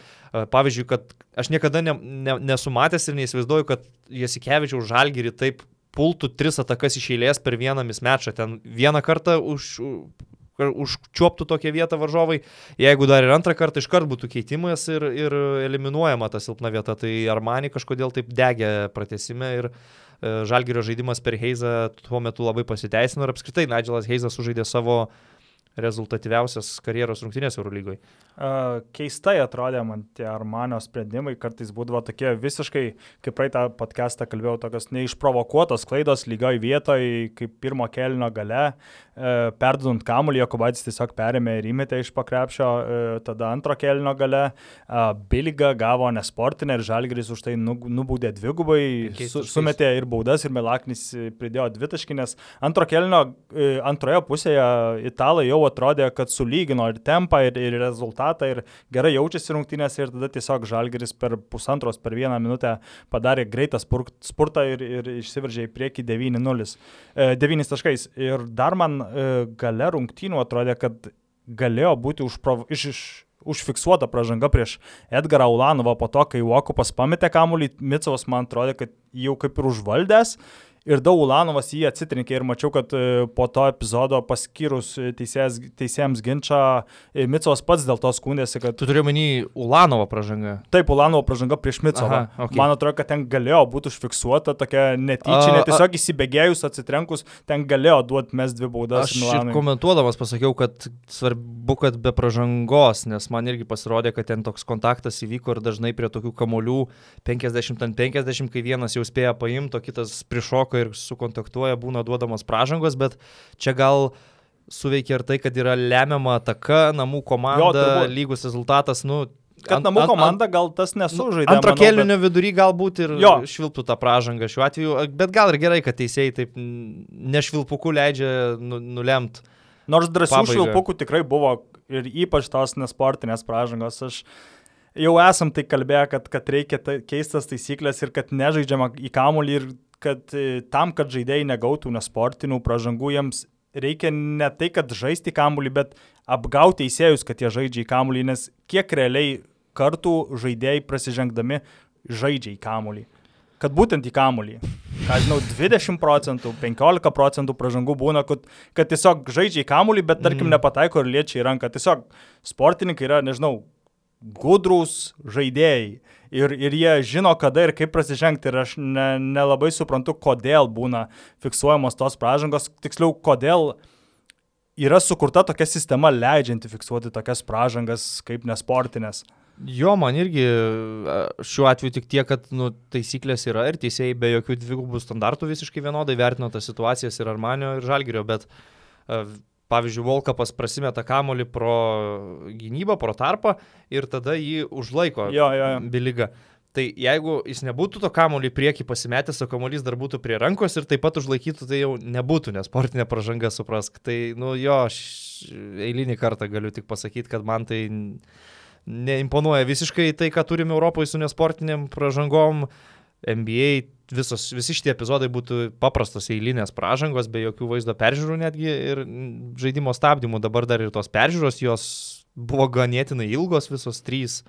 Pavyzdžiui, kad aš niekada ne, ne, nesu matęs ir neįsivaizduoju, kad Jasikevičiaus žalgyrį taip pultų tris atakas iš eilės per vieną mismečą. Ten vieną kartą už, užčiuoptų tokią vietą varžovai, jeigu dar ir antrą kartą iškart būtų keitimas ir, ir eliminuojama ta silpna vieta, tai Armani kažkodėl taip degė pratesime ir e, Žalgirio žaidimas per Heizą tuo metu labai pasiteisino ir apskritai Nigelas Heizas sužaidė savo rezultatyviausias karjeros rungtynės Eurolygoje. Keistai atrodė man tie Armanio sprendimai, kartais būdavo tokie visiškai, kaip praeitą podcastą kalbėjau, tokios neišprovokuotos klaidos lygoj vietoj, kaip pirmo kelino gale, e, perdudant kamuolį, Jokubaitis tiesiog perėmė ir įmetė iš pakrepšio, e, tada antro kelino gale, Biliga gavo nesportinę ir Žalgris už tai nu, nubaudė dvigubai, su, sumetė ir baudas, ir Melaknis pridėjo dvitaškinės. Antro kelino e, antroje pusėje italai jau atrodė, kad sulygino ir tempą, ir, ir rezultatą rezultatą ir gerai jaučiasi rungtynėse ir tada tiesiog Žalgeris per pusantros, per vieną minutę padarė greitą spurtą ir, ir išsiveržė į priekį 9-0. 9 e, taškais. Ir dar man e, gale rungtynių atrodė, kad galėjo būti užprov... iš, iš užfiksuota pražanga prieš Edgarą Ulanovą po to, kai Uokupas pametė kamuolį, Micovas man atrodė, kad jau kaip ir užvaldęs ir daug Ulanovas jį atsitrinkė ir mačiau, kad e, po to epizodo paskyrus e, teisėjas, teisėjams ginčą, e, Micovas pats dėl to skundėsi, kad... Tu turi menį Ulanovo pražanga. Taip, Ulanovo pražanga prieš Micovą. Okay. Man atrodo, kad ten galėjo būti užfiksuota tokia netyčinė, tiesiog įsibėgėjus, atsitrenkus, ten galėjo duoti mes dvi baudas. Aš ir komentuodamas pasakiau, kad svarbu, kad be pražangos, nes man irgi pasirodė, kad ten toks kontaktas įvyko ir dažnai prie tokių kamolių 50 ant 50, kai vienas jau spėja paimti, o kitas prišoka ir sukontaktuoja, būna duodamos pražangos, bet čia gal suveikia ir tai, kad yra lemiama ataka, namų komanda, jo, lygus rezultatas, nu, Kad namų komanda gal tas nesužaidė. Antro kelionio bet... vidury galbūt ir jo. švilptų tą pražangą šiuo atveju, bet gal ir gerai, kad teisėjai taip nešvilpukų leidžia nu, nulemt. Nors drąsių švilpukų tikrai buvo ir ypač tos nesportinės pražangos. Aš jau esam tai kalbėję, kad, kad reikia ta, keistas taisyklės ir kad nežaidžiama į kamulį ir kad e, tam, kad žaidėjai negautų nesportinių pražangų, jiems reikia ne tai, kad žaisti kamuolį, bet apgauti teisėjus, kad jie žaidžia į kamuolį, nes kiek realiai kartų žaidėjai prasižengdami žaidžia į kamuolį. Kad būtent į kamuolį. Ką žinau, 20 procentų, 15 procentų pražangų būna, kad, kad tiesiog žaidžia į kamuolį, bet tarkim mm. nepataiko ir liečia į ranką. Tiesiog sportininkai yra, nežinau, gudrus žaidėjai ir, ir jie žino, kada ir kaip prasižengti. Ir aš ne, nelabai suprantu, kodėl būna fiksuojamos tos pražangos, tiksliau, kodėl yra sukurta tokia sistema leidžianti fiksuoti tokias pražangas kaip nesportinės. Jo, man irgi šiuo atveju tik tiek, kad nu, taisyklės yra ir teisėjai be jokių dvigubų standartų visiškai vienodai vertino tas situacijas ir Armanio ir Žalgirio, bet pavyzdžiui, Volkapas prasimeta kamolį pro gynybą, pro tarpą ir tada jį užlaiko jo, jo, jo. biliga. Tai jeigu jis nebūtų to kamolį prieki pasimetęs, o kamolys dar būtų prie rankos ir taip pat užlaikytų, tai jau nebūtų nesportinė pažanga, suprask. Tai, nu jo, aš eilinį kartą galiu tik pasakyti, kad man tai neimponuoja visiškai tai, ką turime Europoje su nesportiniam pažangom. NBA visos, visi šitie epizodai būtų paprastos eilinės pražangos, be jokių vaizdo peržiūrų netgi ir žaidimo stabdymų. Dabar dar ir tos peržiūros jos buvo ganėtinai ilgos, visos trys.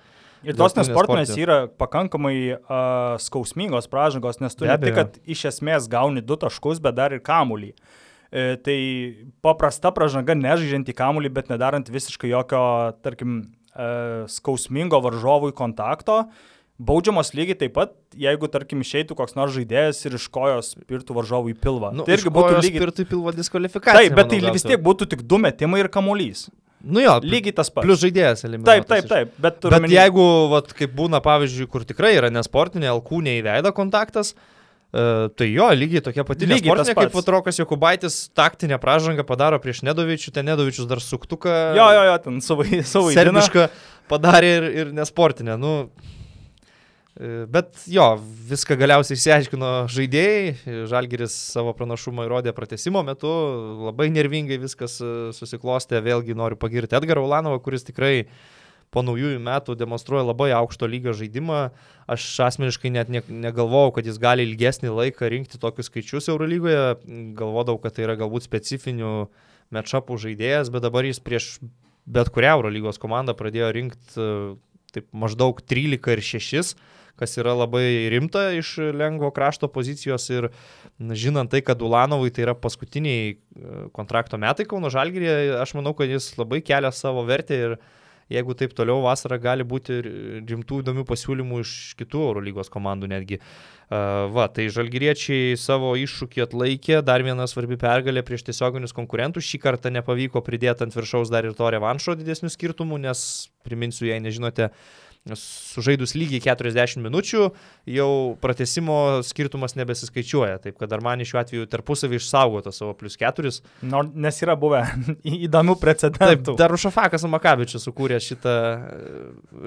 Ir tos nesportinės yra pakankamai uh, skausmingos pražangos, nes tu ne tik, kad iš esmės gauni du taškus, bet dar ir kamulį. E, tai paprasta pražanga, nežaidžiant į kamulį, bet nedarant visiškai jokio, tarkim, e, skausmingo varžovui kontakto. Baudžiamos lygiai taip pat, jeigu, tarkim, išeitų koks nors žaidėjas ir iš kojos spirtų varžovų į pilvą. Nu, tai irgi būtų lygiai. spirtų į pilvą diskvalifikacija. Taip, bet manau, tai vis tiek būtų tik du metimai ir kamuolys. Nu jo, Lygiai tas pats. Plus žaidėjas eliminuotas. Taip, taip, taip. Bet, Bet omeny- jeigu, vat, kaip būna, pavyzdžiui, kur tikrai yra nesportinė, alkūnė į veidą kontaktas, uh, tai jo, lygiai tokia pati Lygiai tas nesportinė, kaip pats. vat Rokas Jokubaitis taktinę pražangą padaro prieš Nedovičių, ten Nedovičius dar suktuką. Jo, jo, jo, ten savo, savo Serbišką padarė ir, ir nesportinę. Nu, bet jo, viską galiausiai išsiaiškino žaidėjai. Žalgiris savo pranašumą įrodė pratesimo metu. Labai nervingai viskas e, susiklostė. Vėlgi noriu pagirti Edgarą Ulanovą, kuris tikrai po naujųjų metų demonstruoja labai aukšto lygio žaidimą. Aš asmeniškai net ne, negalvojau, kad jis gali ilgesnį laiką rinkti tokius skaičius Eurolygoje. Galvodavau, kad tai yra galbūt specifinių matšapų žaidėjas, bet dabar jis prieš bet kurią Eurolygos komandą pradėjo rinkti taip maždaug 13 ir 6, kas yra labai rimta iš lengvo krašto pozicijos ir na, žinant tai, kad Ulanovui tai yra paskutiniai e, kontrakto metai Kauno Žalgirėje, aš manau, kad jis labai kelia savo vertę ir jeigu taip toliau vasarą gali būti rimtų įdomių pasiūlymų iš kitų Eurolygos komandų netgi. Uh, va, tai žalgyriečiai savo iššūkį atlaikė, dar viena svarbi pergalė prieš tiesioginius konkurentus, šį kartą nepavyko pridėti ant viršaus dar ir to revanšo didesnių skirtumų, nes priminsiu, jei nežinote, sužaidus lygiai 40 minučių, jau pratesimo skirtumas nebesiskaičiuoja, taip kad Armani šiuo atveju tarpusavį išsaugoto savo plus 4. Nor, nes yra buvę įdomių Taip, precedentų. dar Ušafakas Makavičius sukūrė šitą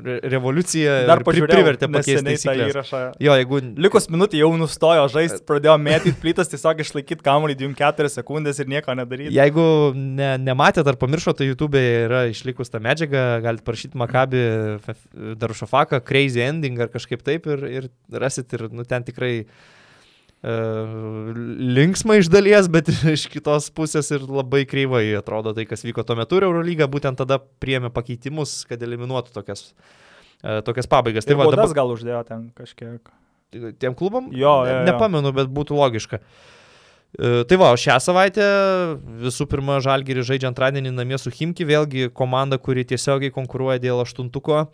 re revoliuciją dar pri- privertė pakeisti tą įrašą. Jo, jeigu Likus minutį jau nustojo žaisti, pradėjo mėtyti plytas, tiesiog išlaikyti kamuolį 2-4 sekundės ir nieko nedaryti. Jeigu ne, nematėte ar pamiršote, tai YouTube yra išlikus ta medžiaga, galite parašyti Makabi Darušafaką, Crazy Ending ar kažkaip taip ir, ir rasit ir nu, ten tikrai uh, linksma iš dalies, bet iš kitos pusės ir labai kreivai atrodo tai, kas vyko tuo metu ir Eurolyga būtent tada priemė pakeitimus, kad eliminuotų tokias, uh, tokias pabaigas. Tai Tai va, dabar gal uždėjo ten kažkiek. tiem klubam? Jo, jo, jo. nepamenu, bet būtų logiška. E, Tai va, šią savaitę visų pirma Žalgiri žaidžia antradienį namie su Himki, vėlgi komanda, kuri tiesiogiai konkuruoja dėl aštuntuko.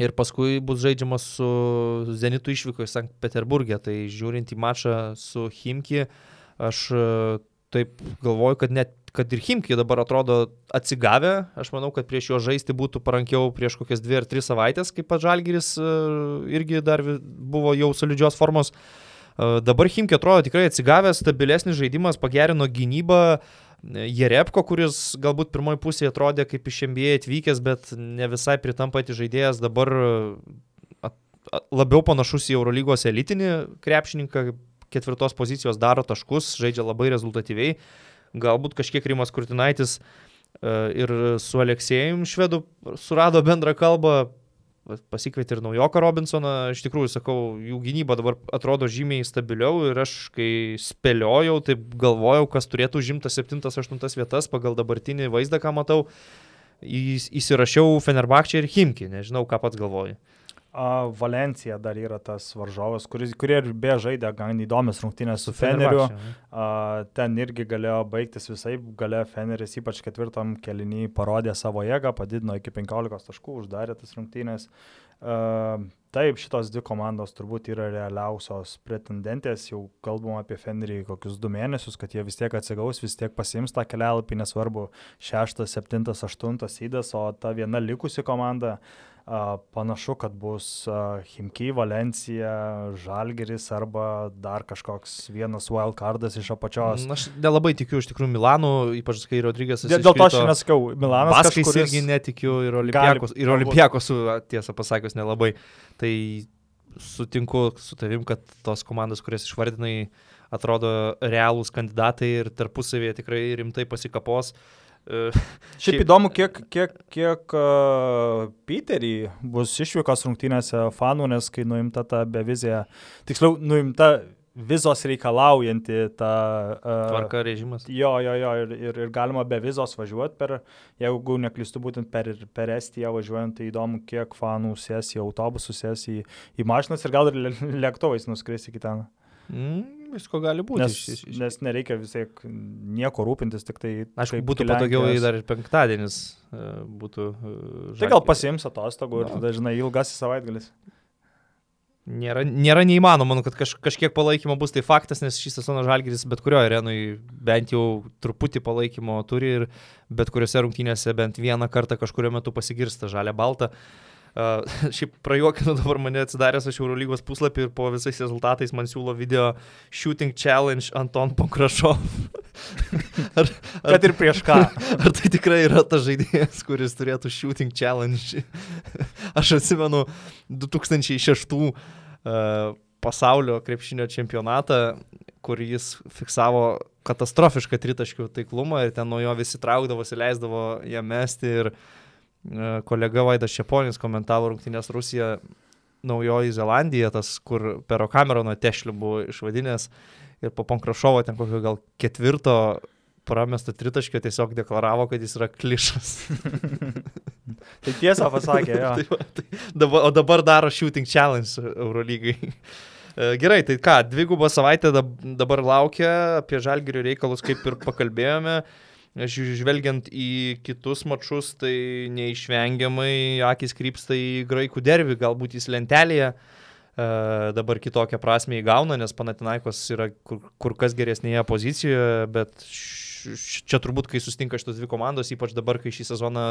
Ir paskui bus žaidžiamas su Zenitu išvyko į Sankt Peterburgė. Tai žiūrint į mačą su Himki, aš e, taip galvoju, kad net kad ir Himki dabar atrodo atsigavę, aš manau, kad prieš jo žaisti būtų parankiau prieš kokias dvi ar tris savaitės, kaip pats Žalgiris e, irgi dar buvo jau solidžios formos. E, Dabar Himki atrodo tikrai atsigavęs, stabilesnis žaidimas, pagerino gynybą. E, Jerepko, kuris galbūt pirmoji pusėje atrodė kaip iš NBA atvykęs, bet ne visai pritampati žaidėjas, dabar at- at- labiau panašus į Eurolygos elitinį krepšininką, ketvirtos pozicijos daro taškus, žaidžia labai rezultatyviai. Galbūt kažkiek Rimas Kurtinaitis e, ir su Aleksėjum švedu surado bendrą kalbą, pasikvietė ir naujoką Robinsoną, iš tikrųjų, sakau, jų gynyba dabar atrodo žymiai stabiliau ir aš, kai spėliojau, taip galvojau, kas turėtų užimtas 7-8 vietas pagal dabartinį vaizdą, ką matau, įs- įsirašiau Fenerbakčią ir Himki, nežinau, ką pats galvoji. Valencija dar yra tas varžovas, kuris, kurie ir be žaidė gan įdomias rungtynės su Feneriu. A, ten irgi galėjo baigtis visai, galėjo Feneris ypač ketvirtam kelinį parodė savo jėgą, padidino iki 15 taškų, uždarė tas rungtynės. A, taip, šitos dvi komandos turbūt yra realiausios pretendentės, jau kalbam apie Fenerį kokius du mėnesius, kad jie vis tiek atsigaus, vis tiek pasiims tą kelialapį, nesvarbu, šeštas, septintas, aštuntas įdas, o ta viena likusi komanda a, panašu, kad bus Himki, Valencija, Žalgeris arba dar kažkoks vienas wildcardas iš apačios. Na, Aš nelabai tikiu iš tikrųjų Milanu, ypač kai Rodrygas. Dėl, dėl to aš nesakau, Milanas Baskais kažkuris... irgi netikiu ir gali- Olimpiakos, ir galbūt. Olimpiakos, tiesą pasakius, nelabai. Tai sutinku su tavim, kad tos komandos, kurias išvardinai, atrodo realūs kandidatai ir tarpusavėje tikrai rimtai pasikapos. E, Šiaip Šiaip- įdomu, kiek, kiek, kiek uh, Peterį bus išvykos rungtynėse fanų, nes kai nuimta ta bevizija, tiksliau, nuimta vizos reikalaujanti ta... Uh, Tvarka režimas. Jo, jo, jo, ir, ir, ir galima be vizos važiuoti per, jeigu neklystu, būtent per, per Estiją važiuojant, tai įdomu, kiek fanų sės į autobusus, sės į, į mašinas ir gal ir lė- lėktuvais nuskris iki ten. Mm, visko gali būti. Nes, iš- iš- nes nereikia vis tiek nieko rūpintis, tik tai... Aišku, būtų patogiau, jei dar ir penktadienis e, būtų. e, Tai gal pasiims atostogų ir Jo. tada, žinai, ilgasis savaitgalis. nėra, nėra neįmanoma, manau, kad kaž, kažkiek palaikymo bus tai faktas, nes šį sezoną Žalgiris bet kurioje arenoje bent jau truputį palaikymo turi ir bet kuriuose rungtynėse bent vieną kartą kažkurio metu pasigirsta žalia balta. Uh, šiaip prajuokinu dabar mane atsidaręs aš Eurolygos puslapį ir po visais rezultatais man siūlo video Shooting Challenge Anton Pokrašov. ar, ar, Kad ir prieš ką. Ar tai tikrai yra tas žaidėjas, kuris turėtų Shooting Challenge? aš atsimenu 2006 uh, pasaulio krepšinio čempionatą, kur jis fiksavo katastrofišką tritaškių taiklumą ir ten nuo jo visi traukdavosi, leisdavo ją mesti ir uh, kolega Vaidas Šeponis komentavo rungtynės Rusija, Naujoji Zelandija, tas, kur Pero Camerono tešlių buvo išvadinęs ir po Pankrašovo ten kokio gal ketvirto pramesto tritaškio tiesiog deklaravo, kad jis yra klišas. tai tiesą pasakė, jo. tai, tai, dabar, o dabar daro shooting challenge Eurolygai. E, gerai, tai ką, dvigubą savaitę dabar laukia, apie žalgirių reikalus kaip ir pakalbėjome. Žvelgiant į kitus mačius, tai neišvengiamai akis krypsta į graikų dervį, galbūt jis lentelėje e, dabar kitokią prasme įgauna, nes Panatinaikos yra kur, kur kas geresnėje pozicijoje, bet čia turbūt, kai sustinka šitos dvi komandos, ypač dabar, kai šį sezoną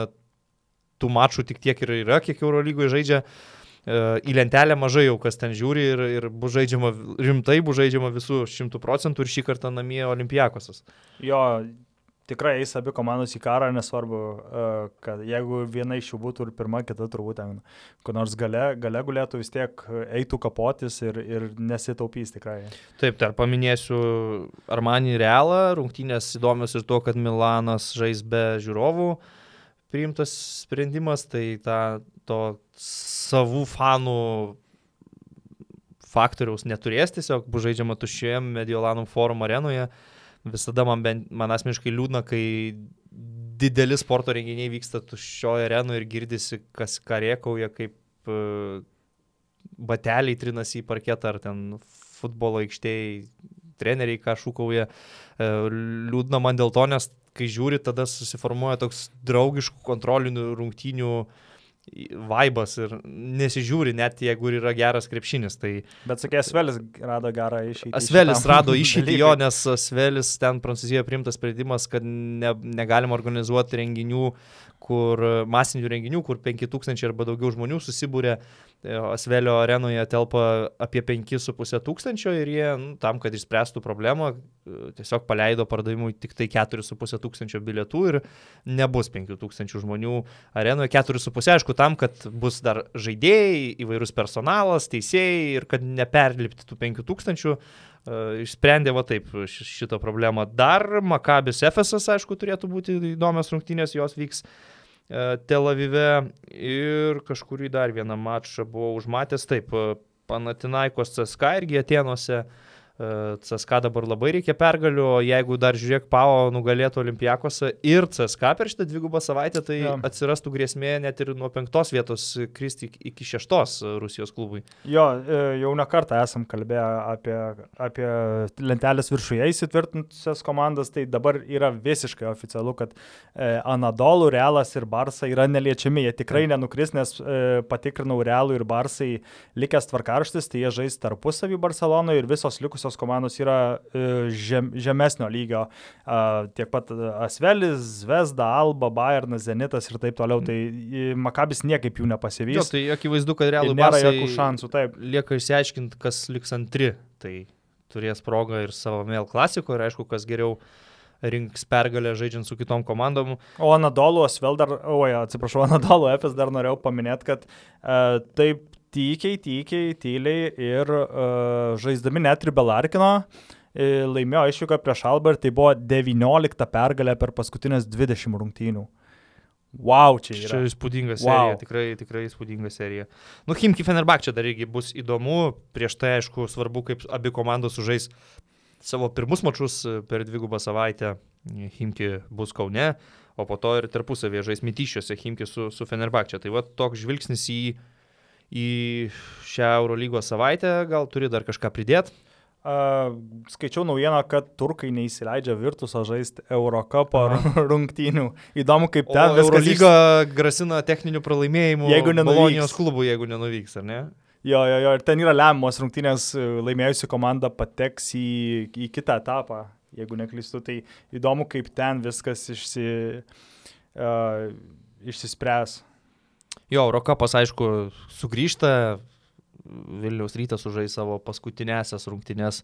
tų mačų tik tiek ir yra, kiek Eurolygoje žaidžia, e, į lentelę mažai jau kas ten žiūri ir, ir bus žaidžiama rimtai, bus žaidžiama visų šimtų procentų ir šį kartą namie Olimpijakosas. Jo, tikrai eis abi komandos į karą, nesvarbu, e, kad jeigu viena iš jų būtų ir pirma, kita turbūt ten, kur nors gale, gale gulėtų vis tiek eitų kapotis ir, ir nesitaupys tikrai. Taip, dar paminėsiu Armanį Realą, rungtynės įdomios ir to, kad Milanas žais be žiūrovų. Priimtas sprendimas, tai ta, to savų fanų faktoriaus neturės, tiesiog bus žaidžiama tuščioje Mediolanų forum arenoje. Uh, visada man, bent, man asmeniškai liūdna, kai dideli sporto renginiai vyksta tuščioje arenoje ir girdisi, kas karėkauja, kaip uh, bateliai trinasi į parketą ar ten futbolo aikštėje, treneriai ką šūkauja. Uh, liūdna man dėl to, nes kai žiūri, tada susiformuoja toks draugiškų kontrolinių rungtynių uh, vaibas ir nesižiūri, net jeigu yra geras krepšinis. Tai... Bet sakė, Asvelis rado gerą išeitį. Asvelis rado išeitį jo, nes Asvelis ten Prancūzijoje priimtas sprendimas, kad ne, negalima organizuoti renginių, kur masinių renginių, kur 5000 arba daugiau žmonių susibūrė E, Asvelio arenoje telpa apie 5,5 tūkstančio ir jie nu, tam, kad išspręstų problemą, e, tiesiog paleido pardavimui tik tai 4,5 tūkstančio bilietų ir nebus 5 tūkstančių žmonių arenoje. 4,5 aišku tam, kad bus dar žaidėjai, įvairūs personalas, teisėjai ir kad neperlipti tų 5 tūkstančių. Uh, išsprendė va taip šitą problemą. Dar Makabis Efesas, aišku, turėtų būti įdomios rungtynės, jos vyks uh, E, Tel Avive ir kažkurį dar vieną mačą buvau užmatęs, taip, e, Panatinaikos CSK irgi Atenuose. CSK dabar labai reikia pergalių, o jeigu dar žiūrėk, Pau nugalėtų Olimpijakose ir CSK per šitą dvigubą savaitę, tai ja. atsirastų grėsmė net ir nuo penktos vietos kristi iki šeštos Rusijos klubui. Jo, e, jau ne kartą esam kalbėję apie, apie lentelės viršuje įsitvirtinusias komandas, tai dabar yra visiškai oficialu, kad e, Anadolų, Realas ir Barsa yra neliečiami, jie tikrai nenukris, nes e, patikrinau Realų ir Barsai likęs tvarkarštis, tai jie žais tarpusavį Barcelonoje ir visos likusios kitos komandos yra e, žem, žemesnio lygio. Tiek pat Asvelis, Zvezda, Alba, Bayernas, Zenitas ir taip toliau. Tai Makabis niekaip jų nepasivys. Jo, tai akivaizdu, kad realų nėra jokių šansų. Taip. Lieka išsiaiškinti, kas liks antri. Tai turės progą ir savo mėl klasiko ir aišku, kas geriau rinks pergalę žaidžiant su kitom komandom. O Anadolu, Asvel dar, oi, atsiprašau, Anadolu, FS dar norėjau paminėti, kad uh, taip tykiai, tykiai, tyliai ir uh, žaisdami net ir Belarkino e, laimėjo išvyką prieš Albert, tai buvo 19 pergalė per paskutinės 20 rungtynių. Wow, čia yra. Čia įspūdinga serija, wow. tikrai, tikrai įspūdinga serija. Nu, Himki Fenerbak čia dar irgi bus įdomu, prieš tai aišku svarbu, kaip abi komandos sužais savo pirmus mačius per dvigubą savaitę. Himki bus Kaune, o po to ir tarpusavėje žais Mityšiuose Himki su, su Fenerbakčia. Tai va toks žvilgsnis į į šią Eurolygos savaitę, gal turi dar kažką pridėti? Uh, skaičiau naujieną, kad turkai neįsileidžia Virtusą žaisti Eurocapo rungtynių. Įdomu, kaip ten. Eurolyga iš... grasina techninių pralaimėjimų jeigu nenuvyks klubų, jeigu nenuvyks, ar ne? Jo, jo, jo, ir ten yra lemiamos rungtynės, laimėjusi komanda pateks į, į kitą etapą, jeigu neklystu. Tai įdomu, kaip ten viskas išsi, uh, išsispręs. Jo, Eurocapas, aišku, sugrįžta, Vilniaus rytas sužais savo paskutinėsias rungtynės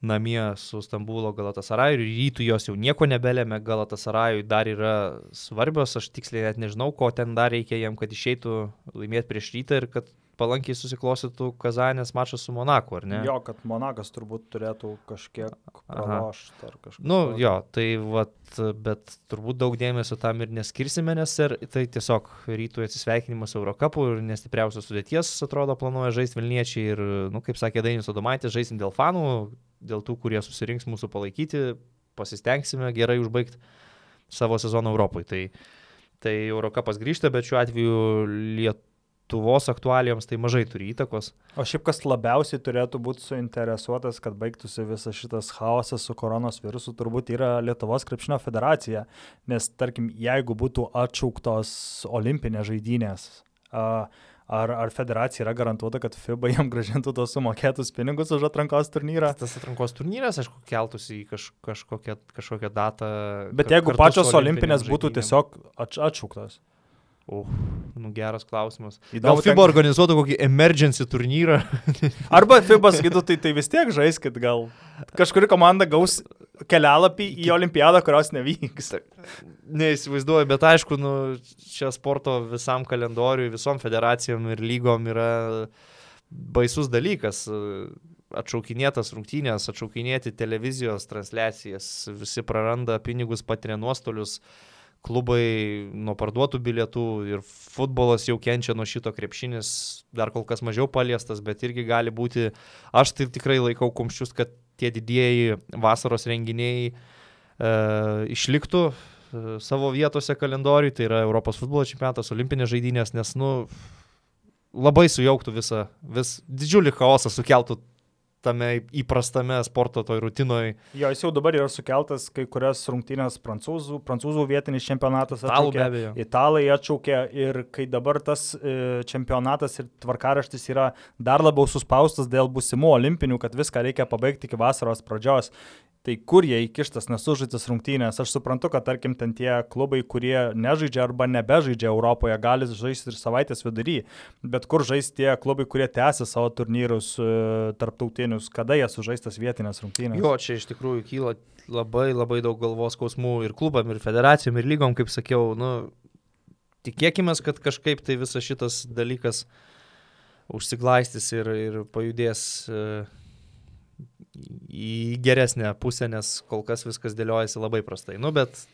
namie su Stambulo Galatasaraju ir rytų jos jau nieko nebelėmė, Galatasarajui dar yra svarbios, aš tiksliai net nežinau, ko ten dar reikia jam, kad išeitų laimėti prieš rytą ir kad palankiai susiklostytų Kazanės mačas su Monaku, ar ne? Jo, kad Monakas turbūt turėtų kažkiek pralošti ar kažką. Nu, jo, tai vat, bet turbūt daug dėmesio tam ir neskirsime, nes ir tai tiesiog rytų atsisveikinimas Eurocapų ir nestipriausios sudėties, atrodo, planuoja žaisti Vilniečiai ir, nu, kaip sakė Dainis Odomaitis, žaisim dėl fanų, dėl tų, kurie susirinks mūsų palaikyti, pasistengsime gerai užbaigti savo sezoną Europoje. Tai, tai Eurocapas grįžta, bet šiuo atveju Lietuva Lietuvos aktualijoms tai mažai turi įtakos. O šiaip kas labiausiai turėtų būti suinteresuotas, kad baigtųsi visas šitas chaosas su koronos virusu, turbūt yra Lietuvos krepšinio federacija. Nes tarkim, jeigu būtų atšauktos olimpinės žaidynės, ar, ar federacija yra garantuota, kad FIBA jam gražintų tos sumokėtus pinigus už atrankos turnyrą? Tas atrankos turnyras, aišku, keltųsi į kaž, kažkokią, kažkokią datą. Bet jeigu pačios olimpinės būtų tiesiog atšauktos. Uh, nu geras klausimas. Įdomu, gal FIBA ten... organizuotų kokį emergency turnyrą? Arba FIBA sakytų, tai, tai vis tiek žaiskit, gal kažkuri komanda gaus kelialapį į olimpiadą, kurios nevyks. Neįsivaizduoju, bet aišku, nu, čia sporto visam kalendoriui, visom federacijom ir lygom yra baisus dalykas atšaukinėtas rungtynės, atšaukinėti televizijos transliacijas, visi praranda pinigus, patiria nuostolius. Uh, klubai nuo parduotų bilietų ir futbolas jau kenčia nuo šito krepšinis, dar kol kas mažiau paliestas, bet irgi gali būti, aš tai tikrai laikau kumščius, kad tie didieji vasaros renginiai e, išliktų e, savo vietose kalendoriui, tai yra Europos futbolo čempionatas, olimpinės žaidynės, nes, nu, labai sujauktų visą, vis didžiulį chaosą sukeltų tame įprastame sporto toj rutinoj. Jo, jis jau dabar yra sukeltas kai kurias rungtynės prancūzų, prancūzų vietinis čempionatas atšaukė. Italų. Italai atšaukė ir kai dabar tas e, čempionatas ir tvarkaraštis yra dar labiau suspaustas dėl busimų olimpinių, kad viską reikia pabaigti iki vasaros pradžios. Tai kur jie įkištas nesužaitas rungtynės? Aš suprantu, kad tarkim ten tie klubai, kurie nežaidžia arba nebežaidžia Europoje, gali žaisti ir savaitės vidury, bet kur žais tie klubai, kurie tęsia savo turnyrus e, tarptautinius, kada jie sužaistas vietinės rungtynės? Jo, čia iš tikrųjų kyla labai labai daug galvos skausmų ir klubam, ir federacijom, ir lygom, kaip sakiau, nu, tikėkime, kad kažkaip tai visas šitas dalykas užsiglaistys ir, ir pajudės. Uh, į geresnę pusę, nes kol kas viskas dėliojasi labai prastai. Nu, bet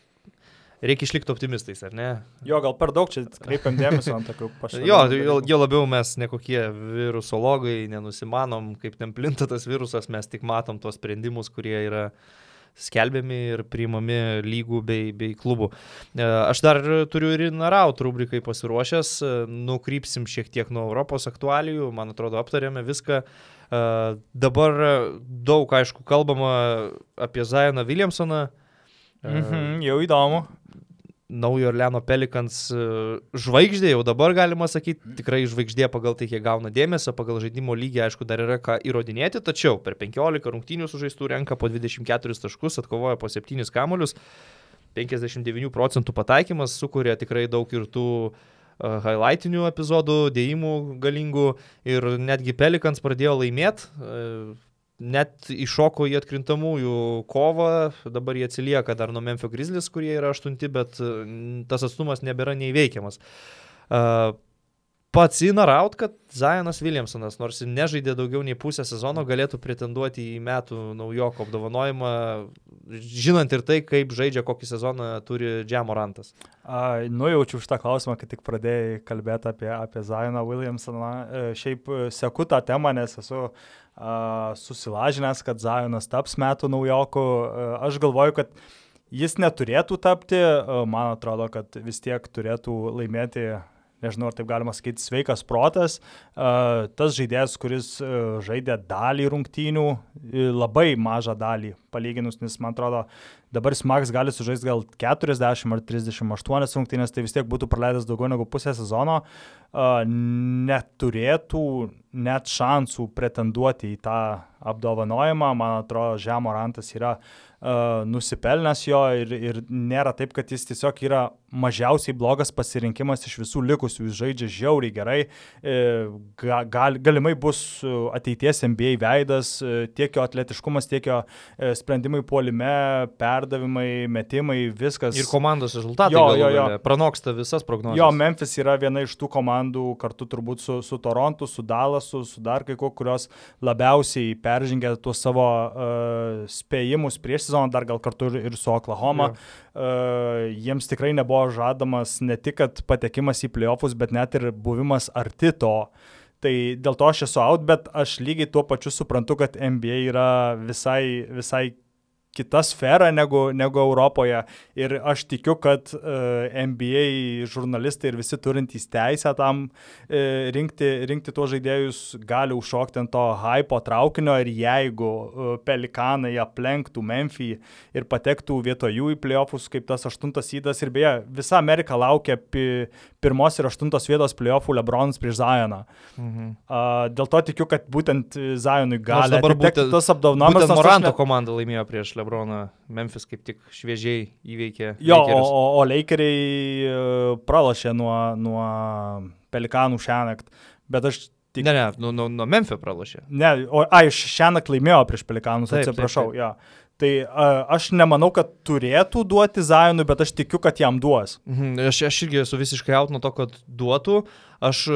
reikia išlikti optimistais, ar ne? Jo, gal per daug čia kreipiam dėmesio ant tokių pašalinių. jo, jo, jo labiau mes ne kokie virusologai, nenusimanom, kaip ten plinta tas virusas, mes tik matom tuos sprendimus, kurie yra skelbiami ir priimami lygų bei, bei klubų. E, aš dar turiu ir Naraut rubrikai pasiruošęs, nukrypsim šiek tiek nuo Europos aktualijų, man atrodo, aptarėme viską. Uh, Dabar daug, aišku, kalbama apie Zajoną Williamsoną. Mhm, jau įdomu. Naujo Orleano Pelikans žvaigždė, jau dabar galima sakyti, tikrai žvaigždė pagal tai, kiek gauna dėmesio, pagal žaidimo lygį, aišku, dar yra ką įrodinėti, tačiau per 15 rungtynių sužaistų renka po 24 taškus, atkovoja po 7 kamuolius, 59 procentų pataikymas, sukuria tikrai daug ir tų uh, highlightinių epizodų, dėjimų galingų. Ir netgi Pelikans pradėjo laimėti, net iššoko į atkrintamųjų kovą, dabar jie atsilieka dar nuo Memphis Grizzlies, kurie yra aštunti, bet tas atstumas nebėra neįveikiamas pats įnaraut, kad Zajonas Williamsonas, nors ir nežaidė daugiau nei pusę sezono, galėtų pretenduoti į metų naujoko apdovanojimą, žinant ir tai, kaip žaidžia, kokį sezoną turi Džiamorantas. Nujaučiu už tą klausimą, kai tik pradėjai kalbėti apie, apie Zajoną Williamsoną. E, šiaip seku tą temą, nes esu a, susilažinęs, kad Zajonas taps metų naujoku. E, aš galvoju, kad Jis neturėtų tapti, man atrodo, kad vis tiek turėtų laimėti nežinau, ar taip galima sakyti, sveikas protas. Tas žaidėjas, kuris žaidė dalį rungtynių, labai mažą dalį palyginus, nes man atrodo, dabar Smags gali sužaisti gal 40 ar 38 rungtynės, tai vis tiek būtų praleidęs daugiau negu pusę sezono, neturėtų net šansų pretenduoti į tą apdovanojimą. Man atrodo, Žemorantas yra nusipelnęs jo ir, ir nėra taip, kad jis tiesiog yra mažiausiai blogas pasirinkimas iš visų likusių, jis žaidžia žiauriai gerai, e, gal, galimai bus ateities NBA veidas, e, tiek jo atletiškumas, tiek jo e, sprendimai puolime, perdavimai, metimai, viskas. Ir komandos rezultatai jo, jo, jo. pranoksta visas prognozes. Jo, Memphis yra viena iš tų komandų, kartu turbūt su, su Torontu, su Dallasu, su dar kai kuo, kurios labiausiai peržengė tuos savo uh, spėjimus prieš sezoną, dar gal kartu ir, ir su Oklahoma. Jo. Uh, jiems tikrai nebuvo žadamas ne tik patekimas į playoffus, bet net ir buvimas arti to. Tai dėl to aš esu out, bet aš lygiai tuo pačiu suprantu, kad NBA yra visai, visai kita sfera negu, negu Europoje. Ir aš tikiu, kad e, NBA žurnalistai ir visi turintys teisę tam uh, rinkti, rinkti tuos žaidėjus gali užšokti ant to hypo traukinio ir jeigu uh, pelikanai aplenktų Memphį ir patektų vietoj jų į playoffus kaip tas aštuntas įdas ir beje, visa Amerika laukia pi, pirmos ir aštuntos vietos playoffų Lebronas prieš Zajoną. Mhm. Dėl to tikiu, kad būtent Zajonui gali būti tas apdovanojimas. Moranto komanda laimėjo prieš Lebroną. Lebroną Memphis kaip tik šviežiai įveikė. Jo, Lakerius. o, o Lakeriai e, pralašė nuo, nuo Pelikanų šią naktį, bet aš tik... Ne, ne, nuo, nuo, nuo Memphis pralašė. Ne, o, ai, šią naktį laimėjo prieš Pelikanus, taip, atsiprašau, taip, taip. jo. Tai a, aš nemanau, kad turėtų duoti Zajonui, bet aš tikiu, kad jam duos. Mhm, aš, aš irgi esu visiškai out nuo to, kad duotų. Aš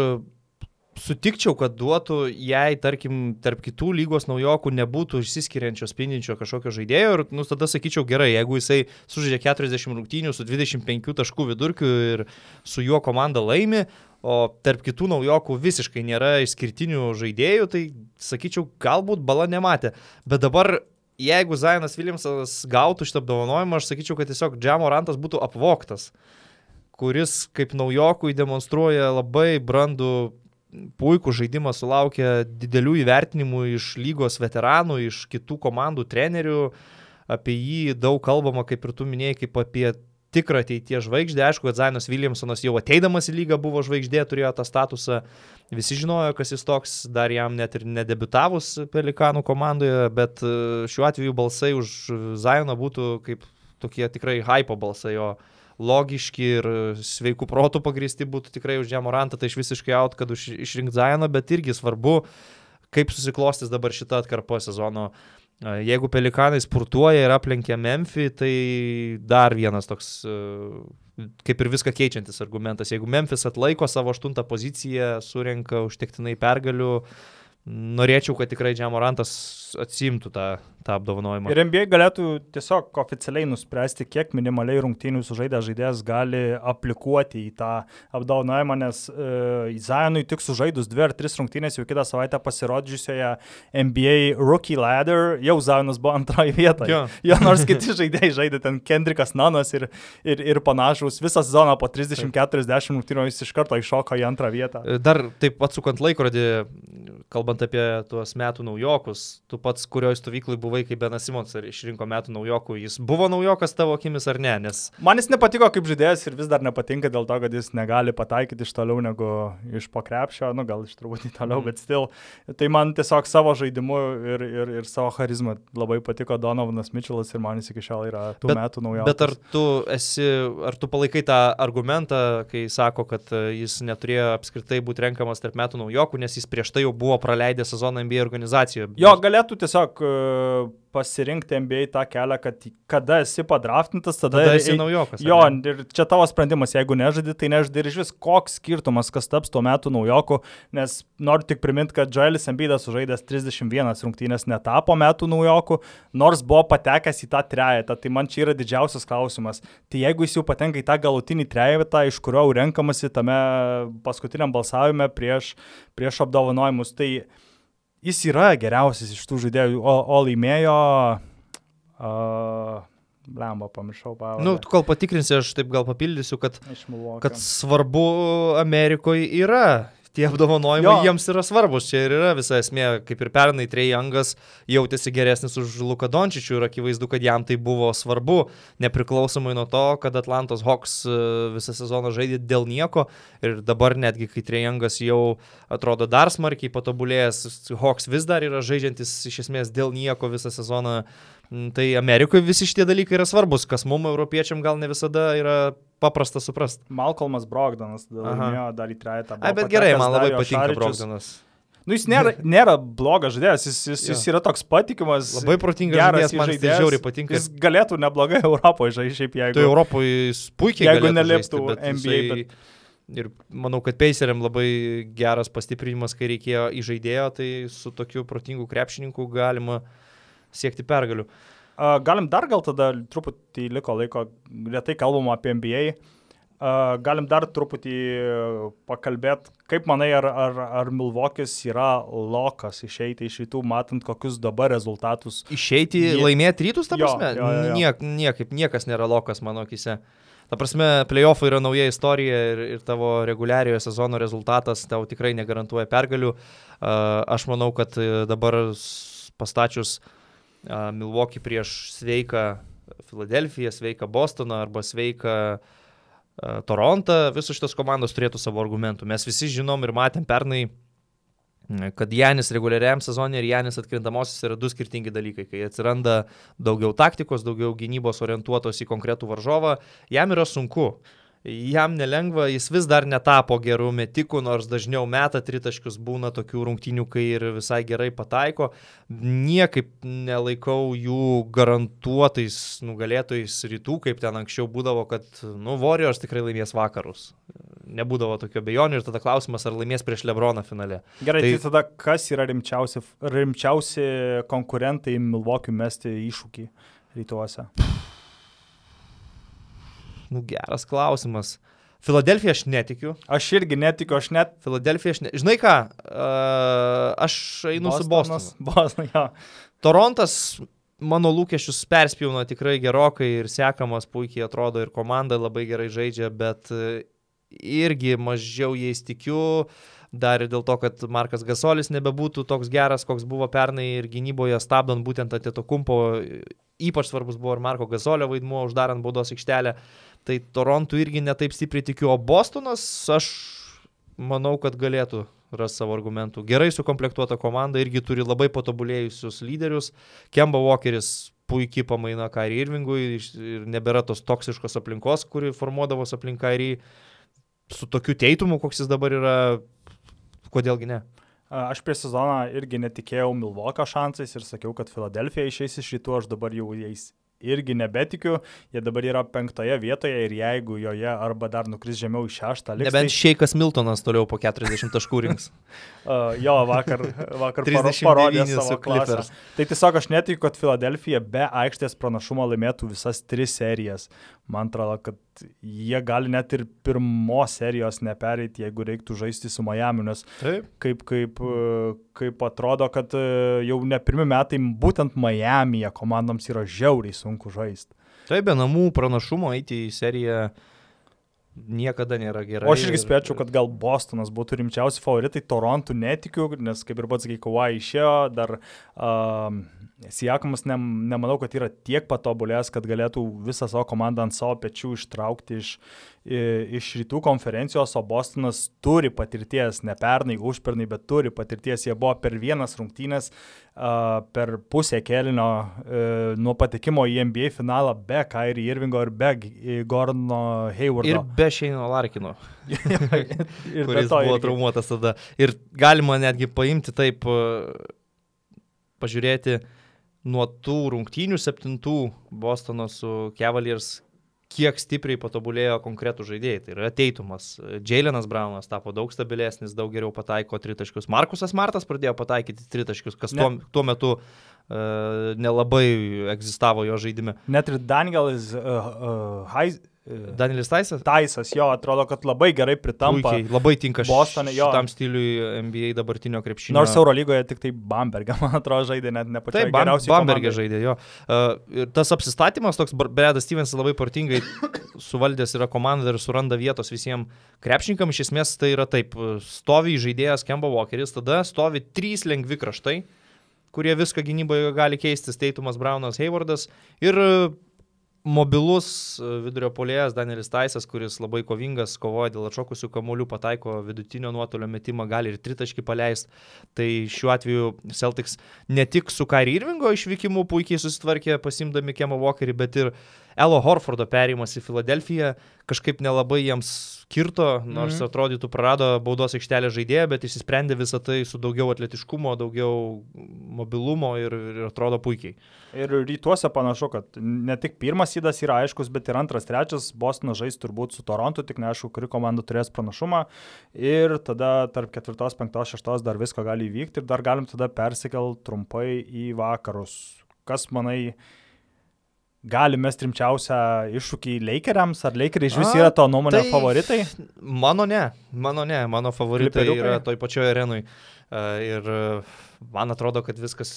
sutikčiau, kad duotų, jei, tarkim, tarp kitų lygos naujokų nebūtų išsiskiriančio spindinčio kažkokio žaidėjo ir, nu, tada sakyčiau gerai, jeigu jisai sužaidžia 40 rungtynių su 25 taškų vidurkiu ir su juo komanda laimi, o tarp kitų naujokų visiškai nėra išskirtinių žaidėjų, tai sakyčiau, galbūt bala nematė. Bet dabar jeigu Zainas Williamsas gautų šitą apdovanojimą, aš sakyčiau, kad tiesiog Džamo Rantas būtų apvoktas, kuris kaip naujokui demonstruoja labai brandų puikų žaidimą sulaukė didelių įvertinimų iš lygos veteranų, iš kitų komandų trenerių. Apie jį daug kalbama, kaip ir tu minėjai, kaip apie tikrą ateities žvaigždę. Aišku, kad Zainas Williamsonas jau ateidamas į lygą buvo žvaigždė, turėjo tą statusą. Visi žinojo, kas jis toks, dar jam net ir nedebitavus Pelikanų komandoje, bet e, šiuo atveju balsai už Zainą būtų kaip tokie tikrai hypo balsai jo. Uh, logiški ir sveikų protų pagristi būtų tikrai už Jamorantą, tai iš visiškai out, kad už, išrinkti Zajoną, bet irgi svarbu, kaip susiklostys dabar šitą atkarpo sezono. Jeigu pelikanai spurtuoja ir aplenkia Memphį, tai dar vienas toks kaip ir viską keičiantis argumentas. Jeigu Memphis atlaiko savo aštuntą poziciją, surenka užtektinai pergalių, norėčiau, kad tikrai Džiamorantas atsimtų tą, tą apdovanojimą. Ir NBA galėtų tiesiog oficialiai nuspręsti, kiek minimaliai rungtynių sužaidęs žaidėjas gali aplikuoti į tą apdovanojimą, nes uh, Zionui tik sužaidus dvi ar tris rungtynės jau kitą savaitę pasirodžiusioje NBA Rookie Ladder, jau Zionas buvo antroje vietoje. Jo. jo, nors kiti žaidėjai žaidė ten Kendrikas Nanas ir, ir, ir panašus, visą sezoną po 30-40 rungtynių jis iš karto iššoko į antrą vietą. Dar taip atsukant laikrodį, kalbant apie tuos metų naujokus, tu pats kurioje stovykloje buvai, kai Benas Simons išrinko metų naujokų, jis buvo naujokas tavo akimis ar ne? Nes... Man jis nepatiko kaip žaidėjas ir vis dar nepatinka dėl to, kad jis negali pataikyti iš toliau negu iš pokrepšio, nu gal iš turbūt į toliau, mm. bet stil. Tai man tiesiog savo žaidimu ir, ir, ir savo charizmą labai patiko Donovanas Mitchellas ir man jis iki šiol yra tų bet, metų naujokas. Bet ar tu esi, ar tu palaikai tą argumentą, kai sako, kad e, jis neturėjo apskritai būti renkamas tarp metų naujokų, nes jis prieš tai jau buvo praleidęs sezoną NBA organizacijoje? Jo, galėtų tiesiog e, pasirinkti NBA tą kelią, kad kada esi padraftintas, tada, tada esi naujokas. Jo, ir čia tavo sprendimas, jeigu nežadi, tai nežadi ir iš vis koks skirtumas, kas taps tuo metu naujoku, nes noriu tik priminti, kad Joelis Embiidas sužaidęs 31 rungtynės netapo metų naujoku, nors buvo patekęs į tą trejetą, tai man čia yra didžiausias klausimas. Tai jeigu jis jau patenka į tą galutinį trejetą, iš kurio renkamasi tame paskutiniam balsavime prieš, prieš apdovanojimus, tai jis yra geriausias iš tų žaidėjų, o, o laimėjo uh, Lemba, pamiršau pavardę. Nu, kol patikrinsi, aš taip gal papildysiu, kad, kad svarbu Amerikoje yra tie apdovanojimai Jo. jiems yra svarbus. Čia ir yra visa esmė, kaip ir pernai Trejangas jautėsi geresnis už Luką Dončičių ir akivaizdu, kad jam tai buvo svarbu, nepriklausomai nuo to, kad Atlantos Hawks e, visą sezoną žaidė dėl nieko ir dabar netgi, kai Trejangas jau atrodo dar smarkiai patobulėjęs, Hawks vis dar yra žaidžiantis iš esmės dėl nieko visą sezoną. Mm, Tai Amerikoje visi šitie dalykai yra svarbus, kas mums, europiečiam, gal ne visada yra paprasta suprasti. Malcolmas Brogdanas laimėjo dar į trejetą. Ai, bet gerai, man labai patinka Brogdanas. Nu, jis nėra, nėra blogas žaidėjas, jis, jis, jis yra toks patikimas. Labai protingas žaidėjas, man tai žaidėjas. žiauriai patinka. Jis galėtų neblogai Europoje žaisti, šiaip jeigu. Tai Europoje jis puikiai Jeigu neliptų bet NBA, jisai- Ir manau, kad Paceriam labai geras pastiprinimas, kai reikėjo įžaidėjo, tai su tokiu protingu krepšininku galima siekti pergalių. Galim dar gal tada truputį liko laiko, lietai kalbam apie NBA. Galim dar truputį pakalbėti, kaip manai, ar, ar, ar Milvokis yra lokas išeiti iš rytų, matant kokius dabar rezultatus. Išeiti, Jie- laimėti rytus, ta prasme, jo, jo, jo. Niek, niekaip, niekas nėra lokas mano akise. Ta prasme, playoffai yra nauja istorija ir, ir tavo reguliariojo sezono rezultatas tau tikrai negarantuoja pergalių. Aš manau, kad e, dabar s- pastačius uh, Milwaukee prieš sveiką Filadelfiją, sveiką Bostoną arba sveiką uh, Torontą, visos šitos komandos turėtų savo argumentų. Mes visi žinom ir matėm pernai, kad Janis reguliariam sezonė ir Janis atkrintamosios yra du skirtingi dalykai. Kai atsiranda daugiau taktikos, daugiau gynybos orientuotos į konkretų varžovą, jam yra sunku. Jam nelengva, jis vis dar netapo gerų metikų, nors dažniau meta tritaškius, būna tokių rungtynių, kai ir visai gerai pataiko. Niekaip nelaikau jų garantuotais nugalėtojais rytų, kaip ten anksčiau būdavo, kad, nu, Warriors tikrai laimės vakarus. Nebūdavo tokio bejonių ir tada klausimas, ar laimės prieš Lebroną finale. Gerai, tai, Tai- tada kas yra rimčiausi, rimčiausi konkurentai Milvokiui mesti iššūkį rytuose? Nu, geras klausimas. Filadelfija aš netikiu. Aš irgi netikiu, aš net... Filadelfija aš ne... Žinai ką, uh, aš einu su Bostonu. Bostonas, jo. Torontas mano lūkesčius perspjauna tikrai gerokai ir sekamas puikiai atrodo ir komanda labai gerai žaidžia, bet irgi mažiau jais tikiu. Dar ir dėl to, kad Markas Gasolis nebebūtų toks geras, koks buvo pernai ir gynyboje stabdant būtent atėto kumpo. Ypač svarbus buvo ir Marko Gasolio vaidmuo uždarant baudos aikštelę. Tai Torontų irgi netaip stipriai tikiu, o Bostonas aš manau, kad galėtų ras savo argumentų. Gerai sukomplektuota komanda irgi turi labai patobulėjusius lyderius. Kemba Walkeris puikiai pamaina Kairį Irvingui ir nebėra tos toksiškos aplinkos, kuri formuodavos aplink Kairį. Su tokiu teitumu, koks jis dabar yra, kodėlgi ne. Aš prieš sezoną irgi netikėjau Milvokio šansais ir sakiau, kad Filadelfija išeis iš rytų, aš dabar jau jais irgi nebetikiu. Jie dabar yra penktoje vietoje ir jeigu joje arba dar nukris žemiau į šeštą, liks. Nebent Šeikas Miltonas toliau po 40 taškų rinks. Uh, jo, vakar, vakar paro- 39 parodė savo klasę. Tai tiesiog aš netikiu, kad Filadelfija be aikštės pranašumo laimėtų visas tris serijas. Man atrodo, kad jie gali net ir pirmos serijos nepereiti, jeigu reiktų žaisti su Miami, nes Taip. kaip, kaip, kaip atrodo, kad e, jau ne pirmi metai būtent Miami'e komandoms yra žiauriai sunku žaisti. Taip, be namų pranašumo eiti į seriją niekada nėra gerai. O aš irgi ir- spėčiau, kad gal Bostonas būtų rimčiausi favoritai, Torontų netikiu, nes kaip ir pats Kawhi išėjo, dar um, Siekamas ne, nemanau, kad yra tiek patobulėjęs, kad galėtų visą savo komandą ant savo pečių ištraukti iš, iš rytų konferencijos, o Bostonas turi patirties, ne pernai, užpernai, bet turi patirties, jie buvo per vienas rungtynės, per pusę kelinio uh, nuo patekimo į NBA finalą be Kairi Irvingo ir be Gordono Haywardo. Ir be Šeino Larkino. ir kuris to buvo irgi. traumuotas tada. Ir galima netgi paimti taip, e, pažiūrėti nuo tų rungtynių septintų Bostono su Cavaliers, kiek stipriai patobulėjo konkretų žaidėjai. Tai yra Teitumas. Jailenas Braunas tapo daug stabilesnis, daug geriau pataiko tritaškius. Markusas Martas pradėjo pataikyti tritaškius, kas tuo, tuo metu uh, nelabai egzistavo jo žaidime. Net ir Danielis uh, uh, Hais, Danielis Taisas? Taisas, jo, atrodo, kad labai gerai pritampa. Puikiai, labai tinka Bostone, jo. šitam stiliui NBA dabartinio krepšinio. Nors Eurolygoje tik tai Bambergė, man atrodo, žaidė net ne pačiai Taip, Bam. Bambergė žaidė jo. Uh, ir tas apsistatymas, toks Bredas Stevensas labai partingai suvaldęs yra komanda ir suranda vietos visiems krepšininkam. Iš esmės tai yra taip, stovi žaidėjas Kemba Walkeris, tada stovi trys lengvi kraštai, kurie viską gynyboje gali keistis, Teitumas, Braunas, Haywardas ir e, mobilus e, vidurio polėjas Danielis Taisas, kuris labai kovingas, kovoja dėl atšokusių kamuolių, pataiko vidutinio nuotolio metimą, gali ir tritaškį paleisti. Tai šiuo atveju Celtics ne tik su Kairi Irvingo išvykimu puikiai susitvarkė pasimdami Kemą Walkerį, bet ir Elo Horfordo perėjimas į Filadelfiją kažkaip nelabai jiems kirto, nors Mhm. atrodytų prarado baudos aikštelę žaidėją, bet išsisprendė visą tai su daugiau atletiškumo, daugiau mobilumo ir, ir atrodo puikiai. Ir rytuose panašu, kad ne tik pirmas įdas yra aiškus, bet ir antras, trečias. Bostonas žais turbūt su Torontu, tik neaišku, kuri komanda turės pranašumą. Ir tada tarp ketvirtos, penktos, šeštos dar visko gali įvykti ir dar galim tada persikel trumpai į vakarus. Kas manai, gali mesti rimčiausią iššūkį Lakeriams? Ar Lakeriai iš vis yra to nuomonė tai- favoritai? Mano ne, mano ne, mano favoritai Kliperiukai? yra toj pačioj arenui. Ir man atrodo, kad viskas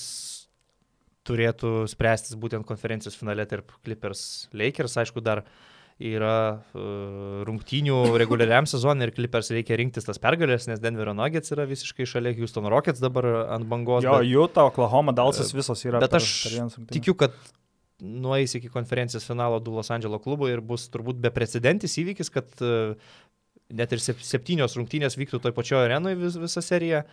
turėtų spręstis būtent konferencijos finale tarp Clippers Lakers. Aišku, dar yra rungtynių reguliariam sezonui ir Clippers reikia rinktis tas pergalės, nes Denverio Nuggets yra visiškai šalia, Houston Rockets dabar ant bangos. Jo, bet- Utah, Oklahoma, Dalsas visos yra. bet per- aš per. Tikiu, kad nueis iki konferencijos finalo du Los Angeles klubai ir bus turbūt beprecedentis įvykis, kad e, net ir sep- septynios rungtynės vyktų toj pačioje arenoje vis, visą seriją.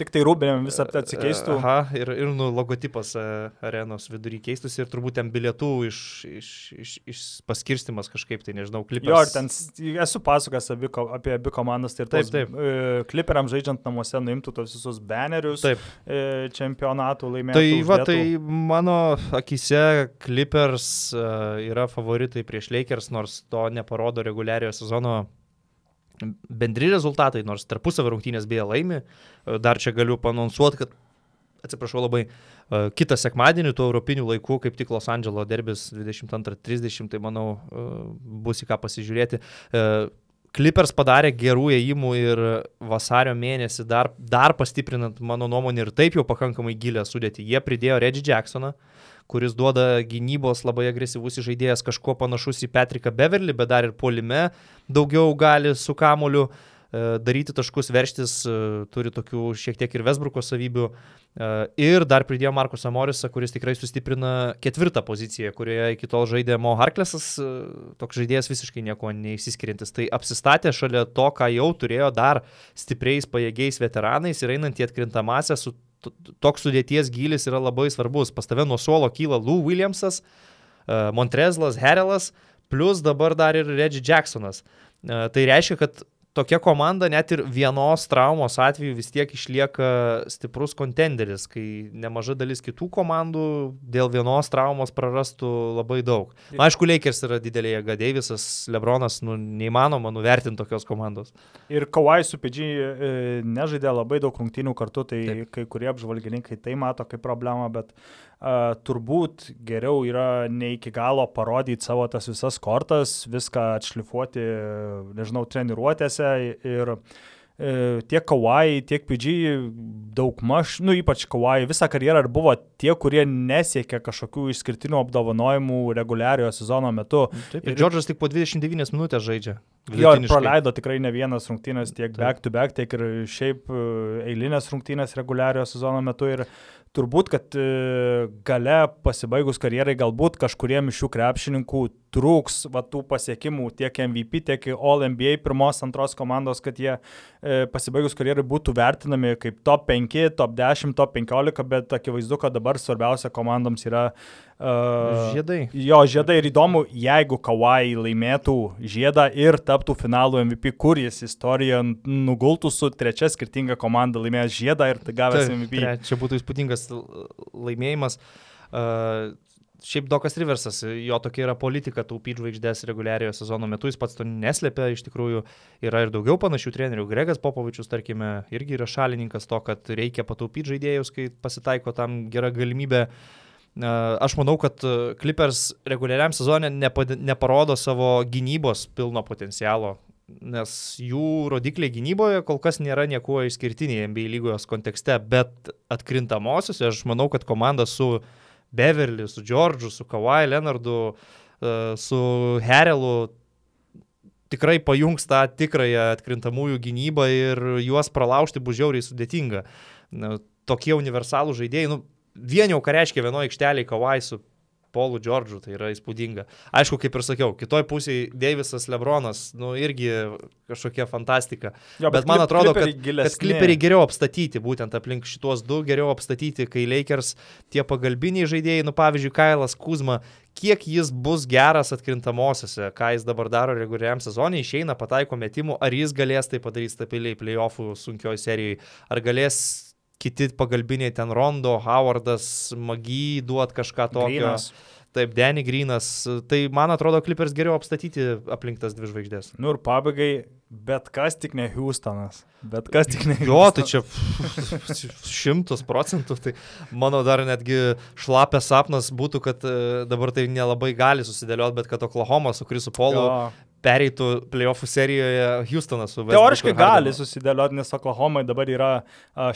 Tik tai rūbinėm visą tai atsikeistų. Aha, ir, ir nu, logotipas e, arenos vidury keistųsi ir turbūt ten bilietų iš, iš, iš, iš paskirstimas kažkaip, tai nežinau, klipas. Jo, ten esu pasakęs abi, apie abi komandas, tai ir Taip, taip. e, kliperiam žaidžiant namuose nuimtų tos visus banerius Taip. e, čempionatų laimėtų. Tai va, uždėtų. tai mano akise Clippers uh, yra favoritai prieš Lakers, nors to neparodo reguliariojo sezono bendri rezultatai, nors tarpusavio rungtynės beje laimi. E, Dar čia galiu panonsuoti, kad, atsiprašau labai, e, kitą sekmadienį, tuo europinių laikų, kaip tik Los Andželo derbis 22.30, tai manau e, bus į ką pasižiūrėti. Clippers padarė gerų ėjimų ir vasario mėnesį dar, dar pastiprinant, mano nuomonė, ir taip jau pakankamai gilę sudėtį. Jie pridėjo Reggie Jacksoną, kuris duoda gynybos labai agresyvus žaidėjas, kažkuo panašus į Patriką Beverly, bet dar ir polime daugiau gali su kamoliu e, daryti taškus, verštis, e, turi tokių šiek tiek ir Vesbruko savybių. E, Ir dar pridėjo Markusą Morisą, kuris tikrai sustiprina ketvirtą poziciją, kurioje iki tol žaidė Mo Harklesas, toks žaidėjas visiškai nieko neįsiskiriantis. Tai apsistatė šalia to, ką jau turėjo dar stipriais pajėgiais veteranais ir einant į atkrintamąsią su toks sudėties gilis yra labai svarbus. Pas tave nuo suolo kyla Lou Williamsas, e, Montrezlas, Herelas, plus dabar dar ir Reggie Jacksonas. E, Tai reiškia, kad tokia komanda net ir vienos traumos atveju vis tiek išlieka stiprus kontenderis, kai nemaža dalis kitų komandų dėl vienos traumos prarastų labai daug. Na, aišku, Lakers yra didelė jėga, Deivisas, Lebronas, nu, neįmanoma nuvertinti tokios komandos. Ir Kawai su Pidži e, nežaidė labai daug rungtynių kartu, tai. Taip. kai kurie apžvalgininkai tai mato kaip problemą, bet uh, turbūt geriau yra ne iki galo parodyti savo tas visas kortas, viską atšlifuoti, nežinau, treniruotėse ir e, tiek Kawai, tiek Pidži daug maž, nu ypač Kawai, visą karjerą ir buvo tie, kurie nesiekė kažkokių išskirtinių apdovanojimų reguliariojo sezono metu. Taip, Ir- Džordžas tik po 29 minutės žaidžia. Jo, ir praleido tikrai ne vienas rungtynės tiek Taip. back to back, tiek ir šiaip e, eilinės rungtynės reguliariojo sezono metu. Ir turbūt, kad e, gale pasibaigus karjerai galbūt kažkuriem iš šių krepšininkų trūks va, tų pasiekimų tiek MVP, tiek All NBA pirmos, antros komandos, kad jie e, pasibaigus karjerai būtų vertinami kaip top 5, top 10, top 15, bet akivaizdu, kad dabar svarbiausia komandoms yra uh, Žiedai. Jo, žiedai ir įdomu, jeigu Kawai laimėtų žiedą ir taptų finalų MVP, kur jis istoriją nugultų su trečia skirtinga komanda laimėjęs žiedą ir gavęs MVP. Čia būtų įspūdingas laimėjimas. Uh, Šiaip Dokas Riversas, jo tokia yra politika taupyti žvaigždės reguliariojo sezono metu, jis pats to neslėpia, iš tikrųjų yra ir daugiau panašių trenerių. Gregas Popovičius, tarkime, irgi yra šalininkas to, kad reikia pataupyti žaidėjus, kai pasitaiko tam gera galimybė. Aš manau, kad Clippers reguliariam sezonė neparodo savo gynybos pilno potencialo, nes jų rodikliai gynyboje kol kas nėra niekuo išskirtiniai NBA lygos kontekste, bet atkrintamosiose aš manau, kad komanda su Beverly, su Džordžu, su Kawhi Leonardu, e, su Herelu tikrai pajungs tą tikrąją atkrintamųjų gynybą ir juos pralaužti bus žiauriai sudėtinga. Tokie universalų žaidėjai, nu, vien jau ką reiškia vienoje aikštelėje Kawhi su Paulu Džordžu, tai yra įspūdinga. Aišku, kaip ir sakiau, kitoj pusėje Deivisas Lebronas, nu irgi kažkokia fantastika. Jo, bet, bet man atrodo, kad, kad kliperiai geriau apstatyti, būtent aplink šituos du geriau apstatyti, kai Lakers tie pagalbiniai žaidėjai, nu pavyzdžiui, Kailas Kuzma, kiek jis bus geras atkrintamosiose, ką jis dabar daro reguliariam sezonui, išeina, pataiko metimų, ar jis galės tai padaryti stabiliai playoffų sunkioje serijoje, ar galės kiti pagalbiniai ten Rondo, Howardas, Magy duot kažką tokio. Greenas. Taip, Danny Greenas. Tai man atrodo, Clippers geriau apstatyti aplink tas dvi žvaigždės. Nu ir pabaigai, bet kas tik ne Houstonas. Bet kas tik ne. Jo, tai čia šimtus procentų. Tai mano dar netgi šlapės sapnas būtų, kad e, dabar tai nelabai gali susidėlioti, bet kad Oklahoma su Krisu Polu pereitų playoffų serijoje Houstonas su Westbrook. Teoriškai gali susidėlioti, nes Oklahoma dabar yra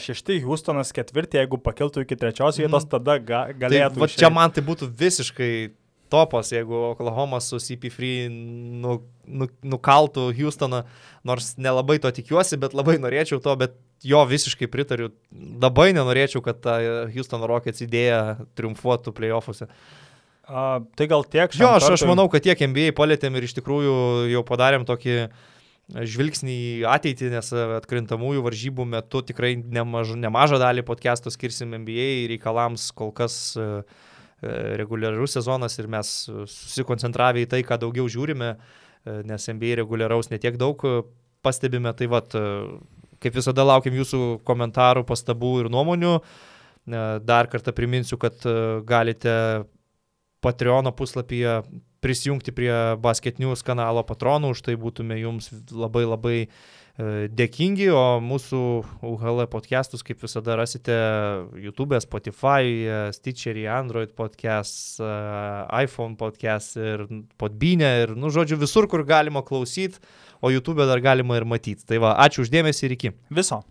šešti, Houstonas ketvirti, jeigu pakiltų iki trečios vietos, mm. tada ga, galėtų. Tai, va, čia man tai būtų visiškai topas, jeigu Oklahoma su CP3 nu, nu, nukaltų Houstoną, nors nelabai to tikiuosi, bet labai norėčiau to, bet jo visiškai pritariu. Labai nenorėčiau, kad ta Houstono Rockets idėja triumfuotų playoffuose. A, tai gal tiek. Jo, aš, aš manau, kad tiek NBA palėtėm ir iš tikrųjų jau padarėm tokį žvilgsnį į ateitį, nes atkrintamųjų varžybų metu tikrai nemaž, nemažą dalį podcast'o skirsim NBA reikalams kol kas e, e, reguliarus sezonas ir mes susikoncentravę į tai, ką daugiau žiūrime, e, nes NBA reguliaraus netiek daug pastebime. Tai vad, kaip visada laukiam jūsų komentarų, pastabų ir nuomonių. Dar kartą priminsiu, kad galite Patreon puslapyje prisijungti prie Basket News kanalo patronų, už tai būtume jums labai labai e, dėkingi, o mūsų UHL podcastus, kaip visada, rasite YouTube, Spotify, Stitcherį, Android podcast, e, iPhone podcast ir podbinę ir, nu, žodžiu, visur, kur galima klausyti, o YouTube dar galima ir matyti. Tai va, ačiū uždėmesi ir iki. Viso.